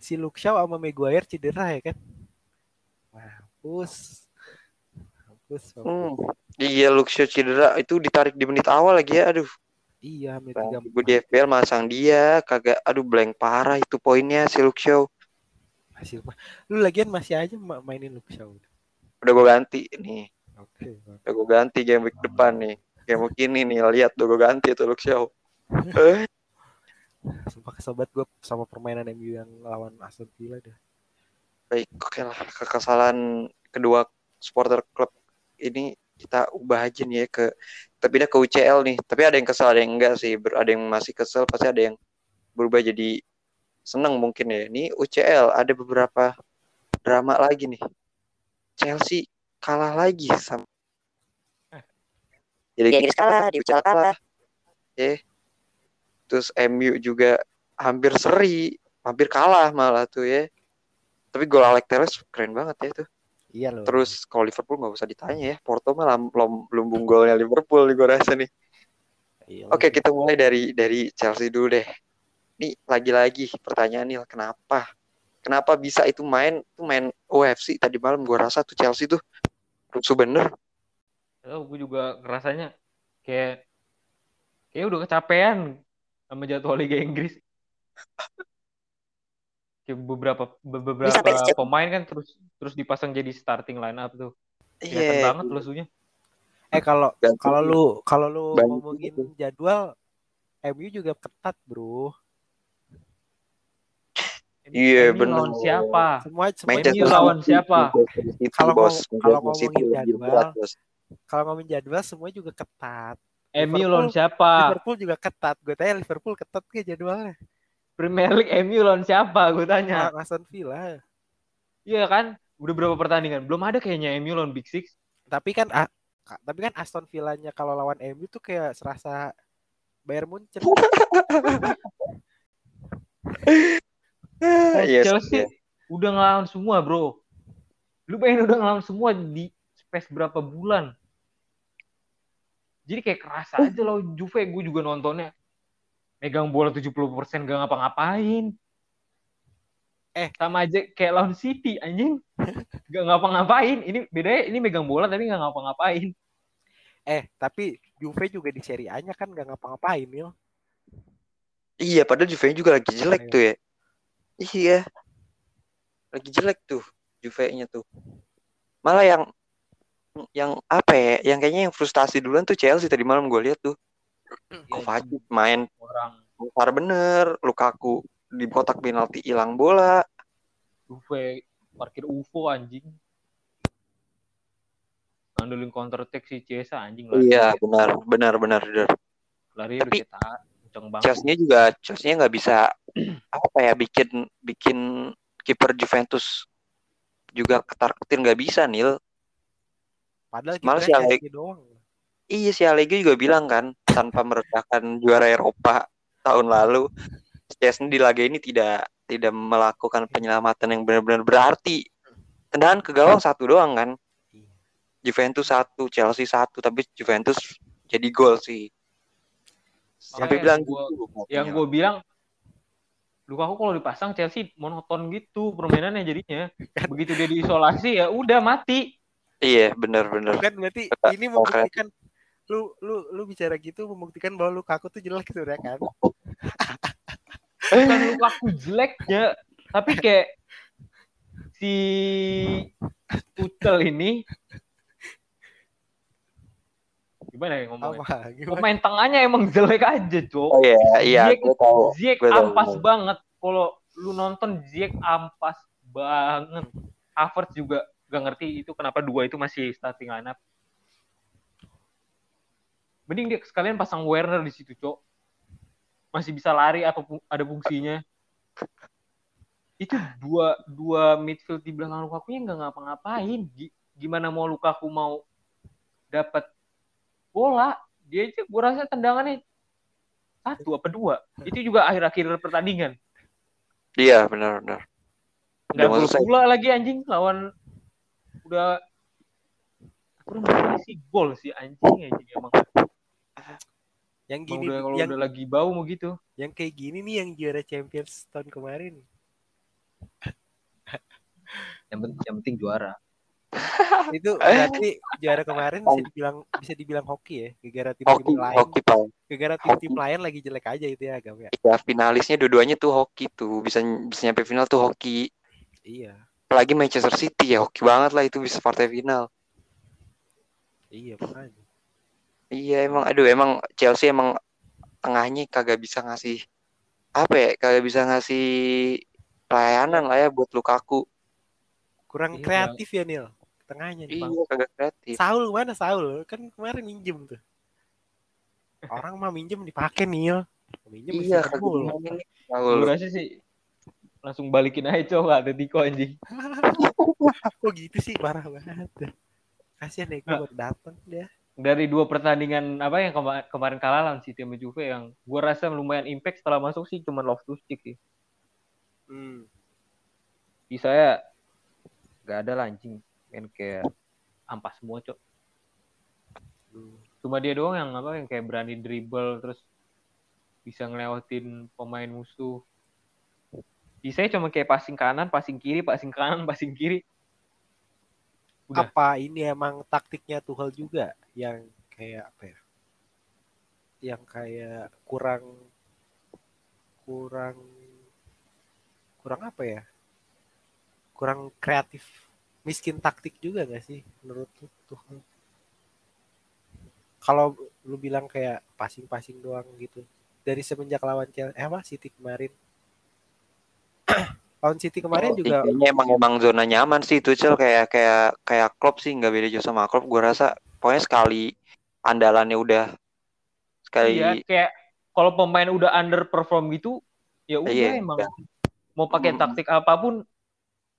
Speaker 2: si Luke Shaw sama Maguire cedera ya kan. Mampus. Mampus. mampus.
Speaker 1: Hmm. Iya Luxio cedera itu ditarik di menit awal lagi ya. Aduh.
Speaker 2: Iya, menit
Speaker 1: Nah,
Speaker 2: 34.
Speaker 1: gue di FPL masang dia kagak aduh blank parah itu poinnya si Luxio.
Speaker 2: hasil lu lagian masih aja ma- mainin Luke Shaw.
Speaker 1: Udah gue ganti nih.
Speaker 2: Oke. Bang.
Speaker 1: Udah gue ganti game week depan nih. Game week ini nih lihat udah gue ganti itu Luxio. Eh,
Speaker 2: Sumpah kesel banget gue sama permainan MU yang lawan Aston Villa dah.
Speaker 1: baik oke lah kekesalan kedua supporter klub ini kita ubah aja nih ya ke pindah ke UCL nih. Tapi ada yang kesel ada yang enggak sih. Ber- ada yang masih kesel pasti ada yang berubah jadi seneng mungkin ya. Ini UCL ada beberapa drama lagi nih. Chelsea kalah lagi sama jadi Inggris kalah di UCL kalah. Eh terus MU juga hampir seri hampir kalah malah tuh ya. Tapi gol Alex Telles keren banget ya tuh
Speaker 2: Iya loh.
Speaker 1: Terus kalau Liverpool nggak usah ditanya ya. Porto mah lam- lom- lumbung golnya Liverpool nih gue rasa nih.
Speaker 2: Iya
Speaker 1: Oke kita mulai dari dari Chelsea dulu deh. Nih lagi-lagi pertanyaan nih kenapa? Kenapa bisa itu main tuh main OFC tadi malam gue rasa tuh Chelsea tuh rusuh bener.
Speaker 3: Oh, gue juga ngerasanya kayak kayak udah kecapean sama jadwal Liga Inggris. Kayak beberapa be- beberapa pemain kan terus terus dipasang jadi starting line up tuh. Kelihatan
Speaker 1: Iya.
Speaker 3: banget lesunya.
Speaker 2: Eh kalau kalau lu kalau lu
Speaker 1: Banyak
Speaker 2: ngomongin
Speaker 1: gitu.
Speaker 2: jadwal MU juga ketat, Bro.
Speaker 1: Iya,
Speaker 3: MU
Speaker 1: bener.
Speaker 3: lawan siapa?
Speaker 2: Semua semua
Speaker 1: Manchester
Speaker 3: MU lawan siapa?
Speaker 1: Manchester City,
Speaker 2: Kalau kalau ngomongin jadwal, kalau ngomongin jadwal semua juga ketat.
Speaker 3: MU lawan siapa?
Speaker 2: Liverpool juga ketat. Gue tanya Liverpool ketat ke jadwalnya?
Speaker 3: Premier League MU lawan siapa? Gue tanya.
Speaker 2: Nah, Aston Villa.
Speaker 3: Iya kan? Udah berapa pertandingan? Belum ada kayaknya MU lawan Big Six.
Speaker 2: Tapi kan ah, tapi kan Aston Villanya kalau lawan MU tuh kayak serasa Bayern Munchen.
Speaker 1: Ah, yes,
Speaker 3: Chelsea
Speaker 1: yes.
Speaker 3: udah ngelawan semua, bro. Lu bayangin udah ngelawan semua di space berapa bulan. Jadi kayak kerasa aja loh Juve gue juga nontonnya. Megang bola 70% gak ngapa-ngapain.
Speaker 2: Eh.
Speaker 3: sama aja kayak lawan City anjing. Gak ngapa-ngapain. Ini bedanya ini megang bola tapi gak ngapa-ngapain.
Speaker 2: eh, tapi Juve juga di Serie A-nya kan gak ngapa-ngapain, Mil.
Speaker 1: Iya, padahal Juve juga lagi jelek
Speaker 2: Iya.
Speaker 1: tuh ya. Iya. Lagi jelek tuh Juve-nya tuh. Malah yang yang apa ya? Yang kayaknya yang frustasi duluan tuh Chelsea tadi malam gue lihat tuh. Kovacic main
Speaker 3: Orang
Speaker 1: besar bener, Lukaku di kotak penalti hilang bola.
Speaker 3: Juve parkir UFO anjing. Ngandelin counter attack si Chiesa anjing lari.
Speaker 1: Iya, benar, benar, benar, benar.
Speaker 3: Lari
Speaker 1: Tapi-. Chelsea-nya juga Chelsea-nya nggak bisa apa ya bikin bikin kiper Juventus juga ketar-ketir nggak bisa Nil.
Speaker 2: Padahal
Speaker 1: Malah
Speaker 2: kita
Speaker 1: si Alec-
Speaker 2: doang.
Speaker 1: Iya si Allegri juga bilang kan tanpa meredakan juara Eropa tahun lalu Chelsea di laga ini tidak tidak melakukan penyelamatan yang benar-benar berarti. Tendangan ke gawang satu doang kan.
Speaker 2: Iya.
Speaker 1: Juventus satu, Chelsea satu, tapi Juventus jadi gol sih. Sampai bilang
Speaker 3: gua-
Speaker 1: gitu.
Speaker 3: yang
Speaker 1: katanya.
Speaker 3: gue bilang Lukaku kalau dipasang Chelsea monoton gitu permainannya jadinya. Begitu dia diisolasi ya udah mati.
Speaker 1: Iya, benar-benar.
Speaker 2: Kan berarti ini membuktikan lu lu lu bicara gitu membuktikan bahwa Lukaku tuh jelek sebenarnya kan.
Speaker 3: Bukan Lukaku jeleknya, tapi kayak si Tuchel ini gimana ya ngomongnya?
Speaker 2: Apa? Gimana?
Speaker 3: Pemain tengahnya emang jelek aja, Cok.
Speaker 1: Oh iya, iya,
Speaker 3: Ziyech-
Speaker 1: gue tahu. Gue tahu,
Speaker 3: ampas banget. Kalau lu nonton Ziyech ampas banget. Havertz juga gak ngerti itu kenapa dua itu masih starting lineup. Mending dia sekalian pasang Werner di situ, Cok. Masih bisa lari atau ada fungsinya. Itu dua dua midfield di belakang Lukaku nya nggak ngapa-ngapain. Gi- Gimana mau Lukaku mau dapat bola? Dia aja gue rasa tendangannya satu apa dua. Itu juga akhir-akhir pertandingan.
Speaker 1: Iya, benar-benar.
Speaker 3: Nggak
Speaker 1: Udah selesai.
Speaker 3: pula lagi anjing lawan udah udah mau sih gol sih anjing anjing emang.
Speaker 2: Yang gini
Speaker 3: udah kalau
Speaker 2: yang
Speaker 3: udah lagi bau mau gitu.
Speaker 2: yang kayak gini nih yang juara Champions tahun kemarin.
Speaker 3: Yang penting yang penting juara.
Speaker 2: Itu berarti juara kemarin bisa dibilang bisa dibilang hoki ya, gara-gara tim-tim
Speaker 1: Hoki,
Speaker 2: lain.
Speaker 1: hoki.
Speaker 2: Gara-gara tim-tim lain lagi jelek aja itu ya agam ya.
Speaker 1: Ya, finalisnya dua-duanya tuh hoki tuh. Bisa bisa nyampe final tuh hoki.
Speaker 2: Iya.
Speaker 1: Apalagi Manchester City ya hoki banget lah itu bisa partai final.
Speaker 2: Iya makanya.
Speaker 1: Iya emang aduh emang Chelsea emang tengahnya kagak bisa ngasih apa ya kagak bisa ngasih pelayanan lah ya buat Lukaku.
Speaker 2: Kurang
Speaker 3: Iya.
Speaker 2: kreatif ya Nil. Tengahnya nih Bang.
Speaker 1: Iya kagak kreatif.
Speaker 2: Saul mana Saul? Kan kemarin minjem tuh. Orang mah minjem dipakai Nil. Minjem
Speaker 1: Iya kagak.
Speaker 3: Gue
Speaker 1: Saul.
Speaker 3: rasa sih langsung balikin aja cowok ada Diko anjing.
Speaker 2: Kok gitu sih parah banget. Kasihan ya gue
Speaker 3: Nah.
Speaker 2: baru dateng dia.
Speaker 3: Dari dua pertandingan apa yang kema- kemarin kalah lawan City sama Juve yang gue rasa lumayan impact setelah masuk sih cuma Loftus Cheek sih.
Speaker 2: Hmm.
Speaker 3: Di saya nggak ada lah anjing main kayak ampas semua cok.
Speaker 2: Hmm.
Speaker 3: Cuma dia doang yang apa yang kayak berani dribble terus bisa ngelewatin pemain musuh. Di saya cuma kayak passing kanan, passing kiri, passing kanan, passing kiri. Udah.
Speaker 2: Apa ini emang taktiknya Tuchel juga yang kayak apa ya? Yang kayak kurang kurang kurang apa ya? Kurang kreatif, miskin taktik juga gak sih menurut Tuchel? Kalau lu bilang kayak passing-passing doang gitu. Dari semenjak lawan Chelsea, eh apa City kemarin. Lawan City kemarin
Speaker 1: Oh,
Speaker 2: juga
Speaker 1: Kayaknya emang emang zona nyaman sih Tuchel kayak kayak kayak Klopp sih nggak beda jauh sama Klopp. Gue rasa pokoknya sekali andalannya udah sekali
Speaker 3: Iya, kayak kalau pemain udah underperform gitu, ya udah
Speaker 1: Iya,
Speaker 3: emang
Speaker 1: udah.
Speaker 3: mau pakai
Speaker 1: Mm.
Speaker 3: taktik apa pun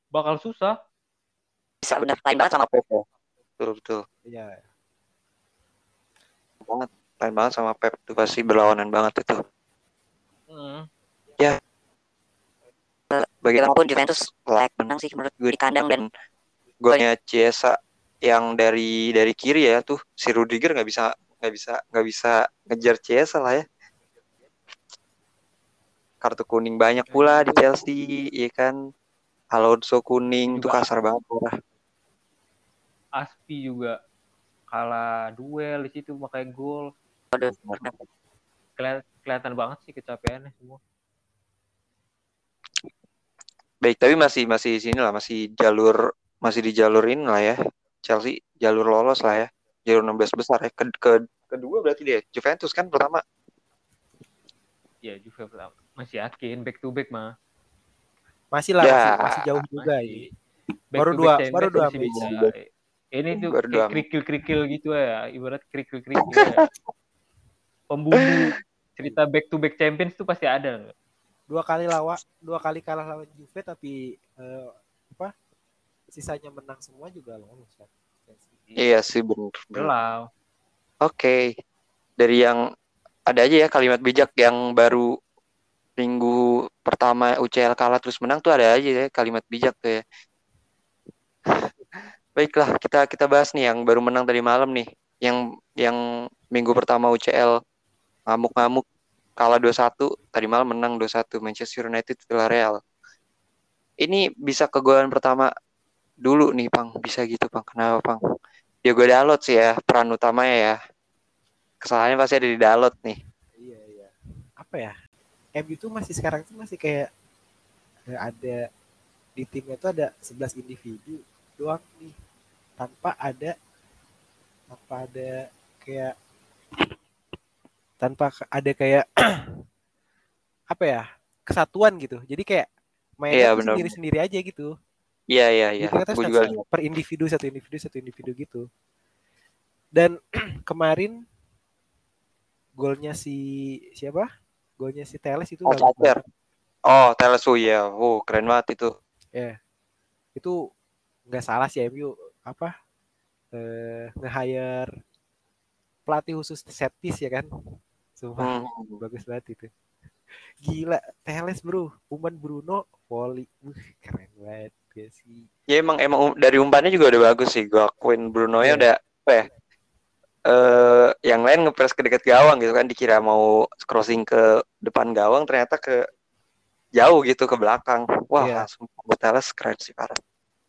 Speaker 3: bakal susah.
Speaker 1: bisa benar lain banget sama Pep ya. Betul betul.
Speaker 2: ya
Speaker 1: Banget lain banget sama Pep tuh pasti berlawanan banget itu.
Speaker 3: Mm.
Speaker 1: Bagaimanapun Juventus layak menang sih menurut gue di kandang dan golnya Chiesa yang dari dari kiri ya tuh si Rudiger nggak bisa nggak bisa nggak bisa ngejar Chiesa lah ya. Kartu kuning banyak pula di Chelsea, ya kan. Alonso kuning tuh
Speaker 3: Juga-
Speaker 1: kasar banget parah.
Speaker 3: Aspi juga kalah duel di situ makanya gol. Keli- kelihatan banget sih kecapeannya semua.
Speaker 1: Baik, tapi masih masih di sini lah, masih jalur masih di jalurin lah ya. Chelsea jalur lolos lah ya. Jalur 16 besar ya. Ke, ke kedua berarti dia Juventus kan pertama.
Speaker 3: Ya Juve pertama. masih yakin back to back mah.
Speaker 2: masih lah
Speaker 1: Ya,
Speaker 2: masih, masih jauh juga
Speaker 3: Masih.
Speaker 2: ini.
Speaker 3: Back
Speaker 2: Baru dua-
Speaker 3: back
Speaker 2: baru dua match.
Speaker 3: bisa. Ini tuh
Speaker 1: Baru
Speaker 3: kayak gitu ya, ibarat kerikil-kerikil ya. Pembumbu cerita back to back champions tuh pasti ada.
Speaker 2: Dua kali lawan dua kali kalah lawan Juve tapi eh, apa sisanya menang semua juga lolos kan.
Speaker 1: Iya sih bener.
Speaker 3: Belau.
Speaker 1: Oke. Dari yang ada aja ya kalimat bijak yang baru minggu pertama UCL kalah terus menang tuh ada aja ya kalimat bijak tuh ya. Baiklah, kita kita bahas nih yang baru menang tadi malam nih. Yang yang minggu pertama UCL ngamuk-ngamuk kalah 2-1, tadi malam menang 2-1 Manchester United Villarreal. Ini bisa kegolan pertama dulu nih, Pang. Bisa gitu, Pang. Kenapa, Pang? Diogo Dalot sih ya, peran utamanya ya. Kesalahannya pasti ada di Dalot nih.
Speaker 2: Iya iya. Apa ya? MU tuh masih sekarang tuh masih kayak ada di timnya tuh ada 11 individu doang nih tanpa ada tanpa ada kayak tanpa ada kayak apa ya kesatuan gitu jadi kayak mainnya
Speaker 1: Iya,
Speaker 2: tuh
Speaker 1: benar.
Speaker 2: sendiri-sendiri aja gitu
Speaker 1: Iya, iya, iya.
Speaker 2: Kita
Speaker 1: juga
Speaker 2: per individu satu individu satu individu gitu. Dan kemarin golnya si siapa? Golnya si Teles itu
Speaker 1: Oh,
Speaker 2: banget.
Speaker 1: Oh, Telesu ya. Oh, keren banget itu.
Speaker 2: Ya. Itu nggak salah sih MU apa? Eh nge-hire pelatih khusus set piece ya kan? Sumpah
Speaker 1: Hmm.
Speaker 2: bagus banget itu. Gila, Teles bro, Uman Bruno, volley, Wih, keren banget gak sih.
Speaker 1: Ya emang emang um- dari umpannya juga udah bagus sih. Gue akuin Bruno nya
Speaker 2: Iya.
Speaker 1: udah apa ya? Eh, yang lain ngepres ke dekat gawang gitu kan dikira mau crossing ke depan gawang ternyata ke jauh gitu ke belakang. Wah,
Speaker 2: Iya.
Speaker 1: langsung buat Teles keren sih parah.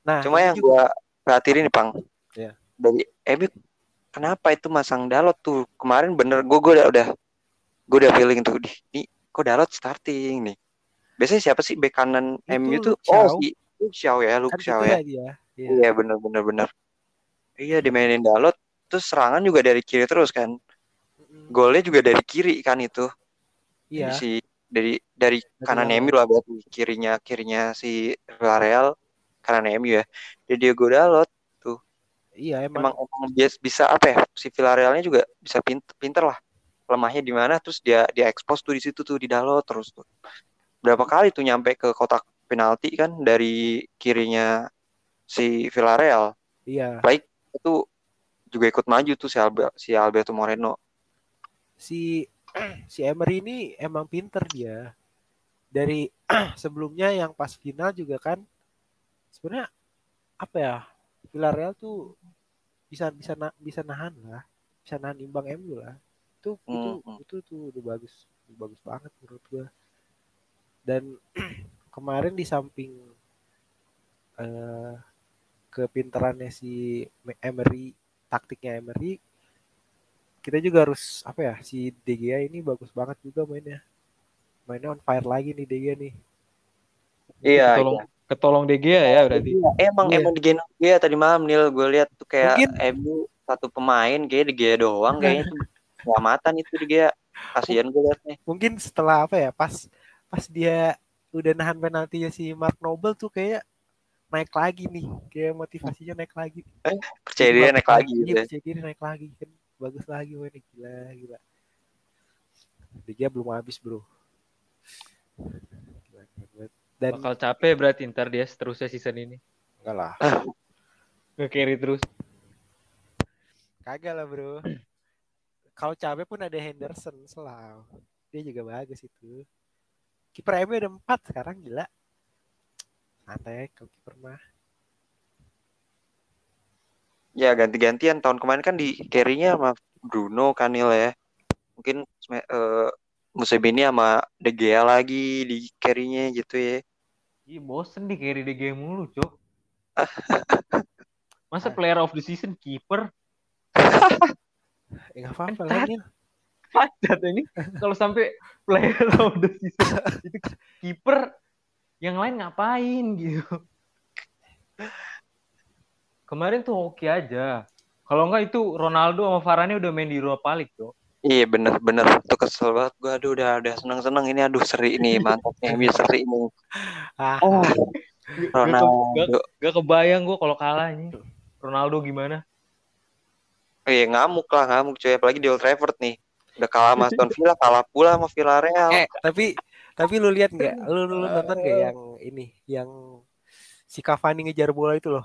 Speaker 2: Nah,
Speaker 1: Cuma yang
Speaker 2: juga-
Speaker 1: gua perhatiin nih, Pang.
Speaker 2: Iya.
Speaker 1: Dari MU kenapa itu masang Dalot tuh? Kemarin bener gue gue udah udah gue udah feeling tuh di nih kok Dalot starting nih. Biasanya siapa sih bek kanan
Speaker 2: Itu
Speaker 1: MU tuh?
Speaker 2: Shaw.
Speaker 1: Oh, si Shaw ya, Luke
Speaker 2: gitu
Speaker 1: ya.
Speaker 2: ya. Iya.
Speaker 1: Iya, bener bener bener. Iya, dimainin Dalot terus serangan juga dari kiri terus kan. Golnya juga dari kiri kan itu.
Speaker 2: Iya.
Speaker 1: Si dari dari kanan. MU lah berarti kirinya kirinya si Villarreal kanan MU ya. Jadi Diego Dalot
Speaker 2: Iya
Speaker 1: emang
Speaker 2: emang,
Speaker 1: emang bias bisa apa ya si Villarrealnya juga bisa pinter, pinter lah lemahnya di mana terus dia dia expose tuh di situ tuh di Dalot terus tuh berapa kali tuh nyampe ke kotak penalti kan dari kirinya si Villarreal
Speaker 2: iya
Speaker 1: baik itu juga ikut maju tuh si Albe- si Alberto Moreno
Speaker 2: si si Emery ini emang pinter dia. Dari sebelumnya yang pas final juga kan sebenarnya apa ya? Villarreal tuh bisa bisa na- bisa nahan lah, bisa nahan imbang MU lah. Itu itu
Speaker 1: Hmm.
Speaker 2: itu tuh udah bagus bagus banget menurut gua. Dan kemarin di samping eh kepintarannya si Emery, taktiknya Emery, kita juga harus apa ya si De Gea ini bagus banget juga mainnya mainnya on fire lagi nih De Gea nih
Speaker 1: iya
Speaker 3: ketolong ketolong De Gea ya berarti.
Speaker 1: emang
Speaker 2: Iya.
Speaker 1: emang di Geno dia tadi malam Nil gue lihat tuh kayak
Speaker 2: Mungkin-
Speaker 1: MU satu pemain kayak di Gea doang kayaknya selamatan itu di Gea kasihan gue liatnya
Speaker 2: mungkin setelah apa ya pas pas dia udah nahan penaltinya si Mark Noble tuh kayak naik lagi nih. Kayak motivasinya naik lagi.
Speaker 1: Percaya diri naik lagi
Speaker 2: iya,
Speaker 1: gitu ya.
Speaker 2: percaya diri naik lagi. Kan bagus lagi mainnya gila gila. De Gea belum habis bro. Gila, dan
Speaker 3: Bakal capek berarti ntar dia seterusnya season ini.
Speaker 2: enggak lah.
Speaker 3: Nge-carry terus.
Speaker 2: Kagak lah bro. Kalau cabe pun ada Henderson selalu. Dia juga bagus itu. Kiper MU ada empat sekarang gila. Santai kalau kiper mah.
Speaker 1: Ya ganti-gantian tahun kemarin kan di carry-nya sama Bruno Kanil ya. Mungkin eh, musim ini sama De Gea lagi di carry-nya gitu ya.
Speaker 3: Ih, bosen di carry De Gea mulu, Cok. Masa
Speaker 2: Ah.
Speaker 3: player of the season keeper?
Speaker 2: Ya nggak apa-apa
Speaker 3: Kan
Speaker 2: lah Nil.
Speaker 3: Pacat ini kalau sampai player of the season itu kiper yang lain ngapain gitu. Kemarin tuh oke aja. Kalau enggak itu Ronaldo sama Varane udah main di Europa League, Cok.
Speaker 1: Iya bener-bener tuh kesel banget gue aduh udah udah seneng-seneng ini aduh seri nih mantapnya MU seri nih
Speaker 2: Ah,
Speaker 1: oh,
Speaker 3: Gak,
Speaker 1: Ronaldo
Speaker 3: gak kebayang gue kalau kalah ini. Ronaldo gimana?
Speaker 1: Iya ngamuk lah ngamuk cuy. Apalagi di Old Trafford nih. Udah kalah sama Aston Villa kalah pula sama Villarreal.
Speaker 2: Eh tapi tapi lu lihat nggak? Lu, lu, lu nonton nggak yang ini? Yang si Cavani ngejar bola itu loh.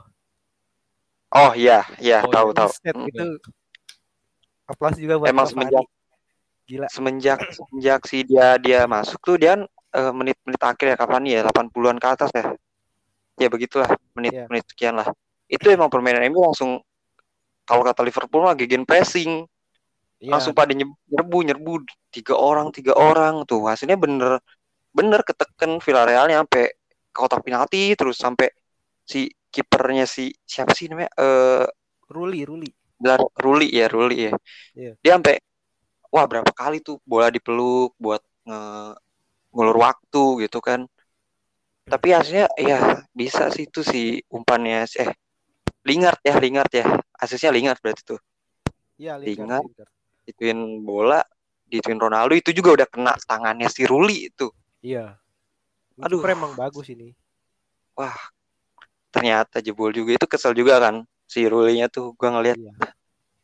Speaker 1: oh iya iya
Speaker 3: Oh,
Speaker 1: tahu tahu.
Speaker 2: itu aplaus juga buat
Speaker 1: Emang
Speaker 2: Cavani.
Speaker 1: semenjak-
Speaker 2: Gila.
Speaker 1: semenjak semenjak si dia dia masuk tuh dia kan, eh, menit-menit akhir ya kapan ya 80-an ke atas ya. Ya begitulah menit-menit sekian lah. Itu emang permainan MU langsung kalau kata Liverpool mah gegen pressing.
Speaker 2: Iya,
Speaker 1: langsung pada nye- nyerbu nyerbu tiga orang tiga orang tuh. Hasilnya bener bener keteken Villarrealnya sampai ke kotak penalti terus sampai si kipernya si siapa sih namanya? Eh
Speaker 2: Ruli, Ruli.
Speaker 1: Belar Ruli ya Ruli ya.
Speaker 2: Iya.
Speaker 1: dia sampai wah berapa kali tuh bola dipeluk buat nge ngulur waktu gitu kan. Tapi hasilnya ya bisa sih itu si umpannya eh Lingard ya Lingard ya asisnya Lingard berarti tuh
Speaker 2: Iya,
Speaker 1: Lingard.
Speaker 2: Lingard.
Speaker 1: Dituin bola dituin Ronaldo itu juga udah kena tangannya si Ruli itu
Speaker 2: Iya.
Speaker 1: Aduh.
Speaker 2: emang bagus ini.
Speaker 1: wah ternyata jebol juga itu kesel juga kan si Rulinya tuh gua ngeliat
Speaker 2: Iya.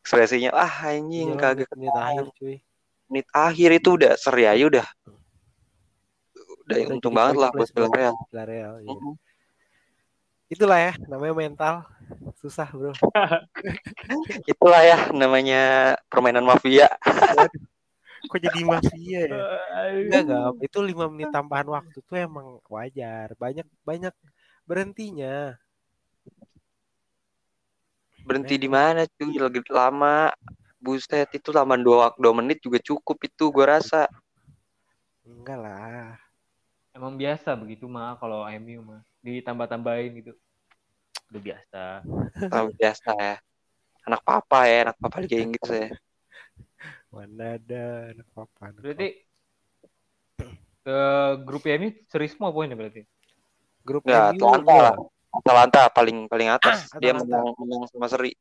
Speaker 1: ekspresinya ah anjing
Speaker 2: Iya,
Speaker 1: kagak
Speaker 2: menit akhir, cuy.
Speaker 1: menit akhir itu udah seri aja udah udah
Speaker 2: Udah
Speaker 1: untung banget lah buat Villarreal
Speaker 2: Villarreal, iya.
Speaker 1: Mhm.
Speaker 2: Itulah ya, namanya mental. Susah, Bro.
Speaker 1: itulah ya namanya permainan mafia
Speaker 2: Kok jadi mafia ya? Enggak, enggak. Itu lima menit tambahan waktu tuh emang wajar. Banyak banyak berhentinya.
Speaker 1: berhenti di mana cuy lagi lama buset itu lama dua dua menit juga cukup itu gua rasa
Speaker 2: Enggak lah.
Speaker 3: Emang biasa begitu mah kalau MU mah ditambah-tambahin gitu. Udah biasa.
Speaker 1: Tahu biasa ya anak papa ya anak papa Liga Inggris ya
Speaker 2: Mana ada anak papan.
Speaker 3: Berarti ke grup MU seri semua poinnya berarti.
Speaker 2: grup
Speaker 1: Atlanta
Speaker 2: iya.
Speaker 1: lah. Atalanta paling paling atas
Speaker 2: Ah,
Speaker 1: dia
Speaker 2: Atalanta.
Speaker 1: menang menang sama seri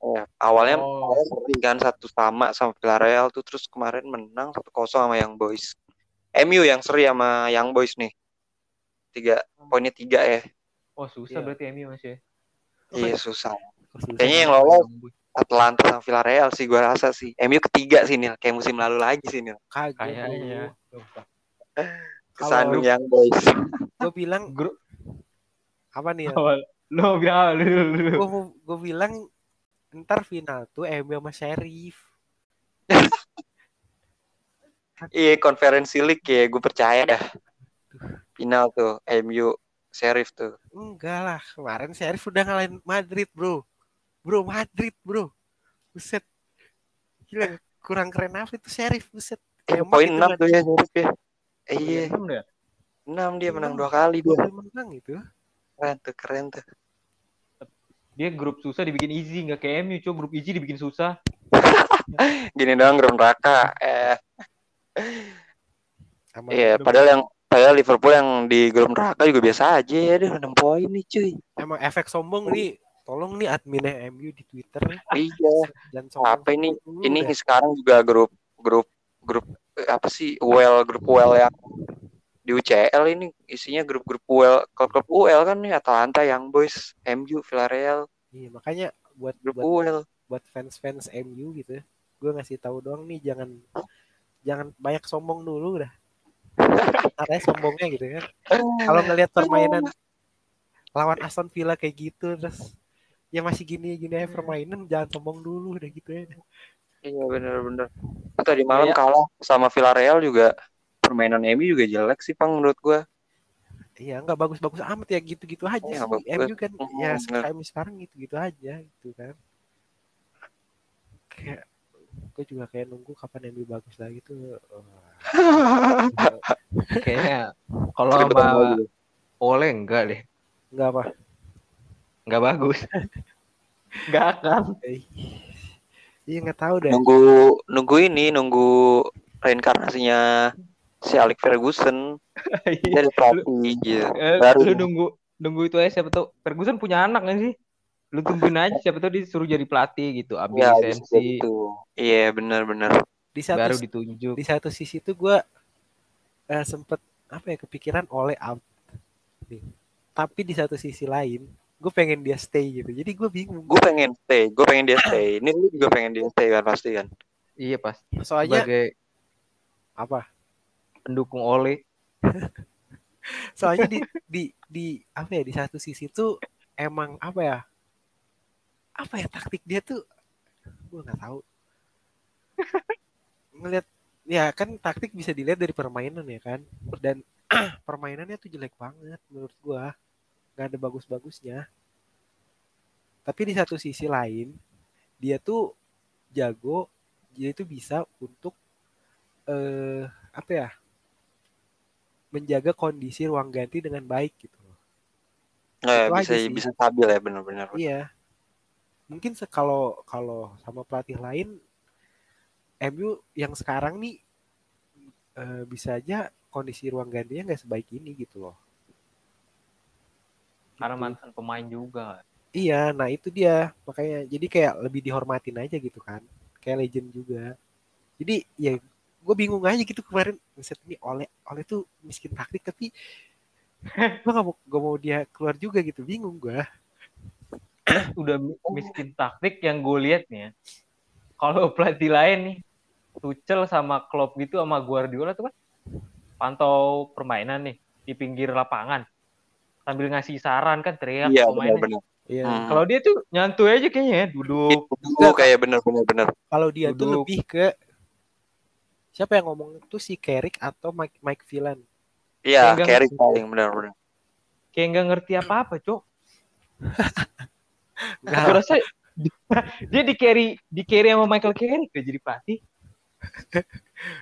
Speaker 1: ya, awalnya
Speaker 3: Oh.
Speaker 1: awalnya seri kan satu sama sama Villarreal tuh terus kemarin menang satu kosong sama Young Boys MU yang seri sama Young Boys nih tiga poinnya tiga ya
Speaker 3: Oh susah
Speaker 2: Iya.
Speaker 3: berarti MU masih. ya.
Speaker 1: iya susah
Speaker 2: Kok susah
Speaker 1: Kayaknya yang lolos Atlanta sama Villarreal sih gua rasa sih MU ketiga sih Nil kayak musim lalu lagi sih Nil
Speaker 2: Kagak.
Speaker 3: Kayaknya.
Speaker 1: Kesandung Young Boys
Speaker 2: Gue bilang
Speaker 3: Grup
Speaker 2: apa nih? ya?
Speaker 3: lo bilang apa? Lu, lu, lu.
Speaker 2: Gue gue bilang ntar final tuh MU sama Sheriff.
Speaker 1: iya konferensi league ya gue percaya dah final tuh MU Sheriff tuh
Speaker 2: Enggak lah, kemarin Sheriff udah ngalahin Madrid, Bro. Bro, Madrid, Bro. Buset. Gila, kurang keren apa itu Sheriff, buset.
Speaker 1: Eh, poin
Speaker 2: itu
Speaker 1: 6
Speaker 2: kan.
Speaker 1: tuh ya Sheriff ya Eh, iya
Speaker 3: Enam dah.
Speaker 1: 6 dia menang
Speaker 2: Enam.
Speaker 1: dua kali
Speaker 2: Dua
Speaker 1: dia
Speaker 2: kali menang itu.
Speaker 1: keren tuh keren tuh
Speaker 3: Dia grup susah dibikin easy nggak kayak MU coba grup easy dibikin susah.
Speaker 1: gini doang ground raka eh iya
Speaker 2: Liverpool.
Speaker 1: padahal yang padahal Liverpool yang di grup neraka juga biasa aja ya deh 6 poin nih cuy
Speaker 2: Emang efek sombong nih. Tolong nih adminnya MU di Twitter
Speaker 1: iya
Speaker 2: dan sombong.
Speaker 1: apa ini
Speaker 2: dulu
Speaker 1: ini sekarang juga grup grup grup eh, apa sih well grup well yang di UCL ini isinya grup-grup well klub-klub UL kan nih Atalanta Young Boys MU Villarreal
Speaker 2: Iya, makanya buat
Speaker 1: grup
Speaker 2: buat
Speaker 1: UL
Speaker 2: buat fans-fans MU gitu. Gue ngasih tahu doang nih jangan jangan banyak sombong dulu dah. Katanya sombongnya gitu kan. Kalau ngelihat permainan lawan Aston Villa kayak gitu terus ya masih gini gini aja permainan jangan sombong dulu udah gitu ya.
Speaker 1: Iya bener-bener. Tadi malam
Speaker 3: Kayak-
Speaker 1: kalah sama Villarreal juga permainan MU juga jelek sih pang menurut gua.
Speaker 2: Iya nggak bagus-bagus amat ya gitu-gitu aja
Speaker 1: Iya,
Speaker 2: sih. MU kan ya kayak sekarang gitu-gitu aja gitu kan. Kayak gue juga kayak nunggu kapan MU bagus lagi tuh.
Speaker 3: Kayaknya kalau sama. Ole enggak deh.
Speaker 2: Nggak apa.
Speaker 3: Enggak bagus. Enggak akan.
Speaker 2: Eh, Iya nggak tahu deh.
Speaker 1: nunggu nunggu ini nunggu reinkarnasinya si Alex Ferguson
Speaker 3: Iya.
Speaker 1: dari pelatih gitu. Baru.
Speaker 3: Lu nunggu nunggu itu aja siapa tuh Ferguson punya anak kan sih? Lu tungguin aja siapa tuh disuruh jadi pelatih gitu, ambil
Speaker 1: Ya,
Speaker 3: lisensi
Speaker 1: gitu. Iya bener-bener.
Speaker 2: Di satu
Speaker 3: baru ditunjuk.
Speaker 2: di satu sisi tuh gue eh, sempet apa ya kepikiran oleh out. Nih. Tapi di satu sisi lain gue pengen dia stay gitu. Jadi gue bingung.
Speaker 1: Gue pengen stay, gue pengen dia stay. Ini lu juga pengen dia stay kan pasti kan.
Speaker 3: Iya pas.
Speaker 2: Soalnya
Speaker 3: Sebagai
Speaker 2: apa?
Speaker 3: pendukung Ole.
Speaker 2: Soalnya di di di apa ya di satu sisi tuh emang apa ya? Apa ya taktik dia tuh gue nggak tahu. Ngelihat ya kan taktik bisa dilihat dari permainan ya kan. Dan permainannya tuh jelek banget menurut gua. nggak ada bagus-bagusnya. Tapi di satu sisi lain dia tuh jago dia itu bisa untuk eh apa ya menjaga kondisi ruang ganti dengan baik gitu loh.
Speaker 1: Nah, bisa bisa stabil ya benar-benar.
Speaker 2: Iya. Mungkin kalau kalau sama pelatih lain MU yang sekarang nih eh, bisa aja kondisi ruang gantinya nggak sebaik ini gitu loh.
Speaker 3: Karena
Speaker 2: Gitu.
Speaker 3: mantan pemain juga.
Speaker 2: Iya, nah itu dia makanya jadi kayak lebih dihormatin aja gitu kan, kayak legend juga. Jadi ya gue bingung aja gitu kemarin Buset, ini oleh oleh tuh miskin taktik tapi gue gak mau gak mau dia keluar juga gitu bingung gue.
Speaker 3: Udah mi- miskin taktik yang gue lihat nih ya. Kalau pelatih lain nih, Tuchel sama Klopp gitu sama Guardiola tuh kan pantau permainan nih di pinggir lapangan sambil ngasih saran kan teriak
Speaker 1: Iya
Speaker 3: pemainnya.
Speaker 1: benar-benar.
Speaker 2: Iya.
Speaker 1: Hmm.
Speaker 3: Kalau dia tuh nyantuy aja kayaknya ya, duduk.
Speaker 1: Itu kayak benar-benar benar.
Speaker 2: Kalau dia tuh
Speaker 3: Duduk.
Speaker 2: lebih ke siapa yang ngomong tuh si Carrick atau Mike Mike Villan.
Speaker 1: Iya,
Speaker 3: Kayak
Speaker 1: carry paling benar-benar.
Speaker 3: Kayak nggak ngerti apa-apa, Cok.
Speaker 2: Enggak
Speaker 3: Gue rasa dia di carry di carry sama Michael Carrick gak jadi pelatih.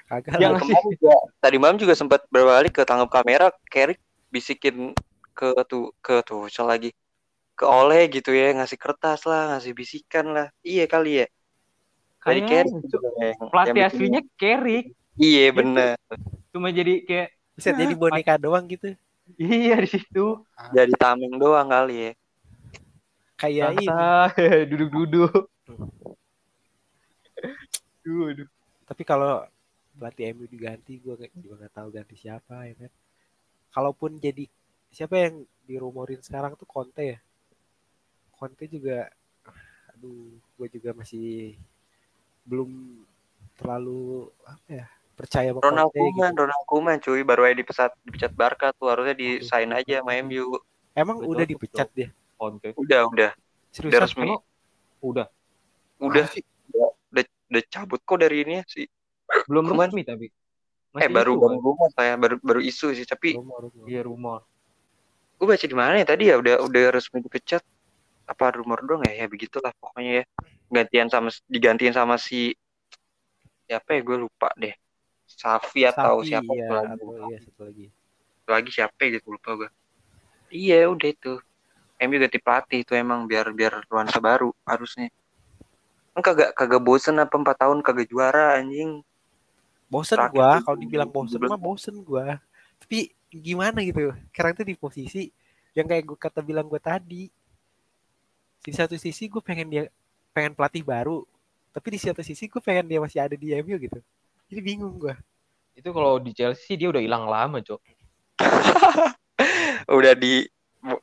Speaker 2: kagak
Speaker 3: Yang
Speaker 1: Kemarin juga, tadi malam juga sempat beberapa kali ketangkap kamera, Carrick bisikin ke tuh ke tuh lagi ke Oleh gitu ya ngasih kertas lah ngasih bisikan lah iya kali ya dari
Speaker 3: Kayaknya,
Speaker 1: Carrick
Speaker 3: pelatih
Speaker 1: yang
Speaker 3: aslinya Carrick.
Speaker 1: iya bener
Speaker 3: Cuma jadi kayak
Speaker 2: Buset, jadi boneka doang gitu.
Speaker 3: iya di situ.
Speaker 1: jadi tameng doang kali ya
Speaker 2: Kayak
Speaker 3: duduk-duduk. Duh, aduh.
Speaker 2: Tapi kalau pelatih MU diganti, gue juga nggak tahu ganti siapa ya kan. Kalaupun jadi siapa yang dirumorin sekarang tuh Conte ya. Conte juga, aduh, gue juga masih belum terlalu apa ya percaya sama
Speaker 1: Ronald
Speaker 2: Conte gitu.
Speaker 1: Koeman Ronald Koeman cuy baru aja dipecat dipecat Barca tuh harusnya disain aja sama MU
Speaker 2: Emang
Speaker 3: Betul,
Speaker 2: udah
Speaker 3: betul.
Speaker 2: dipecat dia?
Speaker 1: Udah udah udah
Speaker 2: Seriusan?
Speaker 1: resmi
Speaker 3: Emang udah
Speaker 1: udah
Speaker 2: sih?
Speaker 1: udah udah cabut kok dari ini ya sih
Speaker 3: belum
Speaker 1: Ke mana?
Speaker 3: resmi tapi.
Speaker 1: eh baru
Speaker 3: isu,
Speaker 1: baru
Speaker 3: kan?
Speaker 1: rumor saya baru baru isu sih tapi
Speaker 2: Rumor, rumor.
Speaker 3: Iya rumor.
Speaker 1: gue baca di mana ya tadi ya udah udah resmi dipecat apa rumor doang ya ya begitulah pokoknya ya gantian sama digantiin sama si siapa ya gue lupa deh Safi atau
Speaker 2: Safi,
Speaker 1: siapa
Speaker 2: iya,
Speaker 1: tuh lagi
Speaker 2: iya satu lagi.
Speaker 1: lagi siapa ya gitu lupa gue iya udah itu MU ganti pelatih itu emang biar biar nuansa baru harusnya kan kagak kagak bosen apa empat tahun kagak juara anjing
Speaker 2: Bosen
Speaker 1: Terakhir
Speaker 2: gua, kalau dibilang bosen
Speaker 1: 2017.
Speaker 2: mah bosen gua. Tapi gimana gitu? Sekarang tuh di posisi yang kayak gue kata bilang gue tadi. Di satu sisi gue pengen dia pengen pelatih baru, tapi di satu sisi gue pengen dia masih ada di MU gitu. Jadi bingung gua.
Speaker 3: Itu kalau di Chelsea dia udah hilang lama, Cok.
Speaker 1: udah di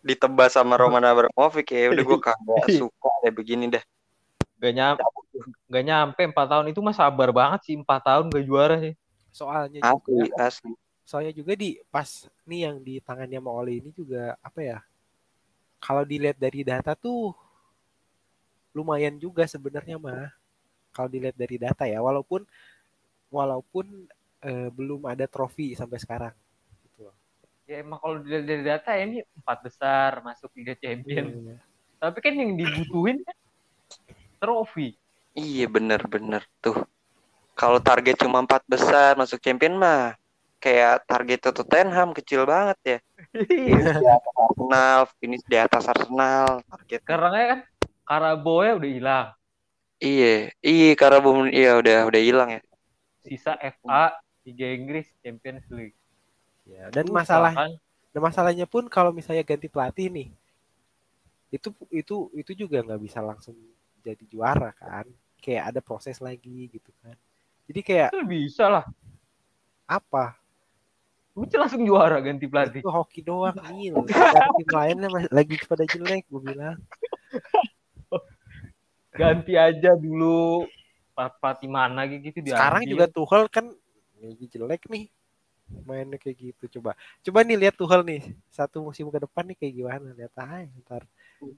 Speaker 1: ditebas sama Roman Abramovich ya udah gue kagak
Speaker 3: Iya.
Speaker 1: suka kayak begini dah
Speaker 3: Gak nyampe gak nyampe 4 tahun itu mah sabar banget sih 4 tahun gak juara sih.
Speaker 2: Soalnya
Speaker 1: asli
Speaker 2: juga,
Speaker 1: asli
Speaker 2: soalnya juga di pas nih yang di tangannya sama Ole ini juga apa ya? Kalau dilihat dari data tuh lumayan juga sebenarnya mah. Kalau dilihat dari data ya, walaupun walaupun eh, belum ada trofi sampai sekarang.
Speaker 3: Ya emang kalau dilihat dari data ya ini empat besar masuk Liga Champions.
Speaker 2: Iya.
Speaker 3: Tapi kan yang dibutuhin kan trofi.
Speaker 1: Iya bener-bener tuh. Kalau target cuma empat besar masuk champion mah kayak target Tottenham kecil banget ya.
Speaker 3: Iya.
Speaker 1: Arsenal, finish di atas Arsenal target.
Speaker 3: Karena kan Karaboya udah hilang.
Speaker 1: Iya, iya belum iya udah udah hilang ya.
Speaker 3: Sisa FA, Liga Inggris, Champions League.
Speaker 2: Ya, dan
Speaker 3: Susah
Speaker 2: masalah
Speaker 3: kan?
Speaker 2: dan masalahnya pun kalau misalnya ganti pelatih nih, itu itu itu juga nggak bisa langsung jadi juara kan. Kayak ada proses lagi gitu kan. Jadi kayak
Speaker 3: Itu bisa lah.
Speaker 2: apa?
Speaker 3: Udah langsung juara ganti pelatih.
Speaker 2: Itu hoki doang nih. Tim lainnya lagi pada jelek gue bilang.
Speaker 3: Ganti aja dulu pelatih mana gitu diambil.
Speaker 2: Sekarang juga Tuchel kan lagi jelek nih. Mainnya kayak gitu coba. Coba nih lihat Tuchel nih. Satu musim ke depan nih kayak gimana lihat aja ntar.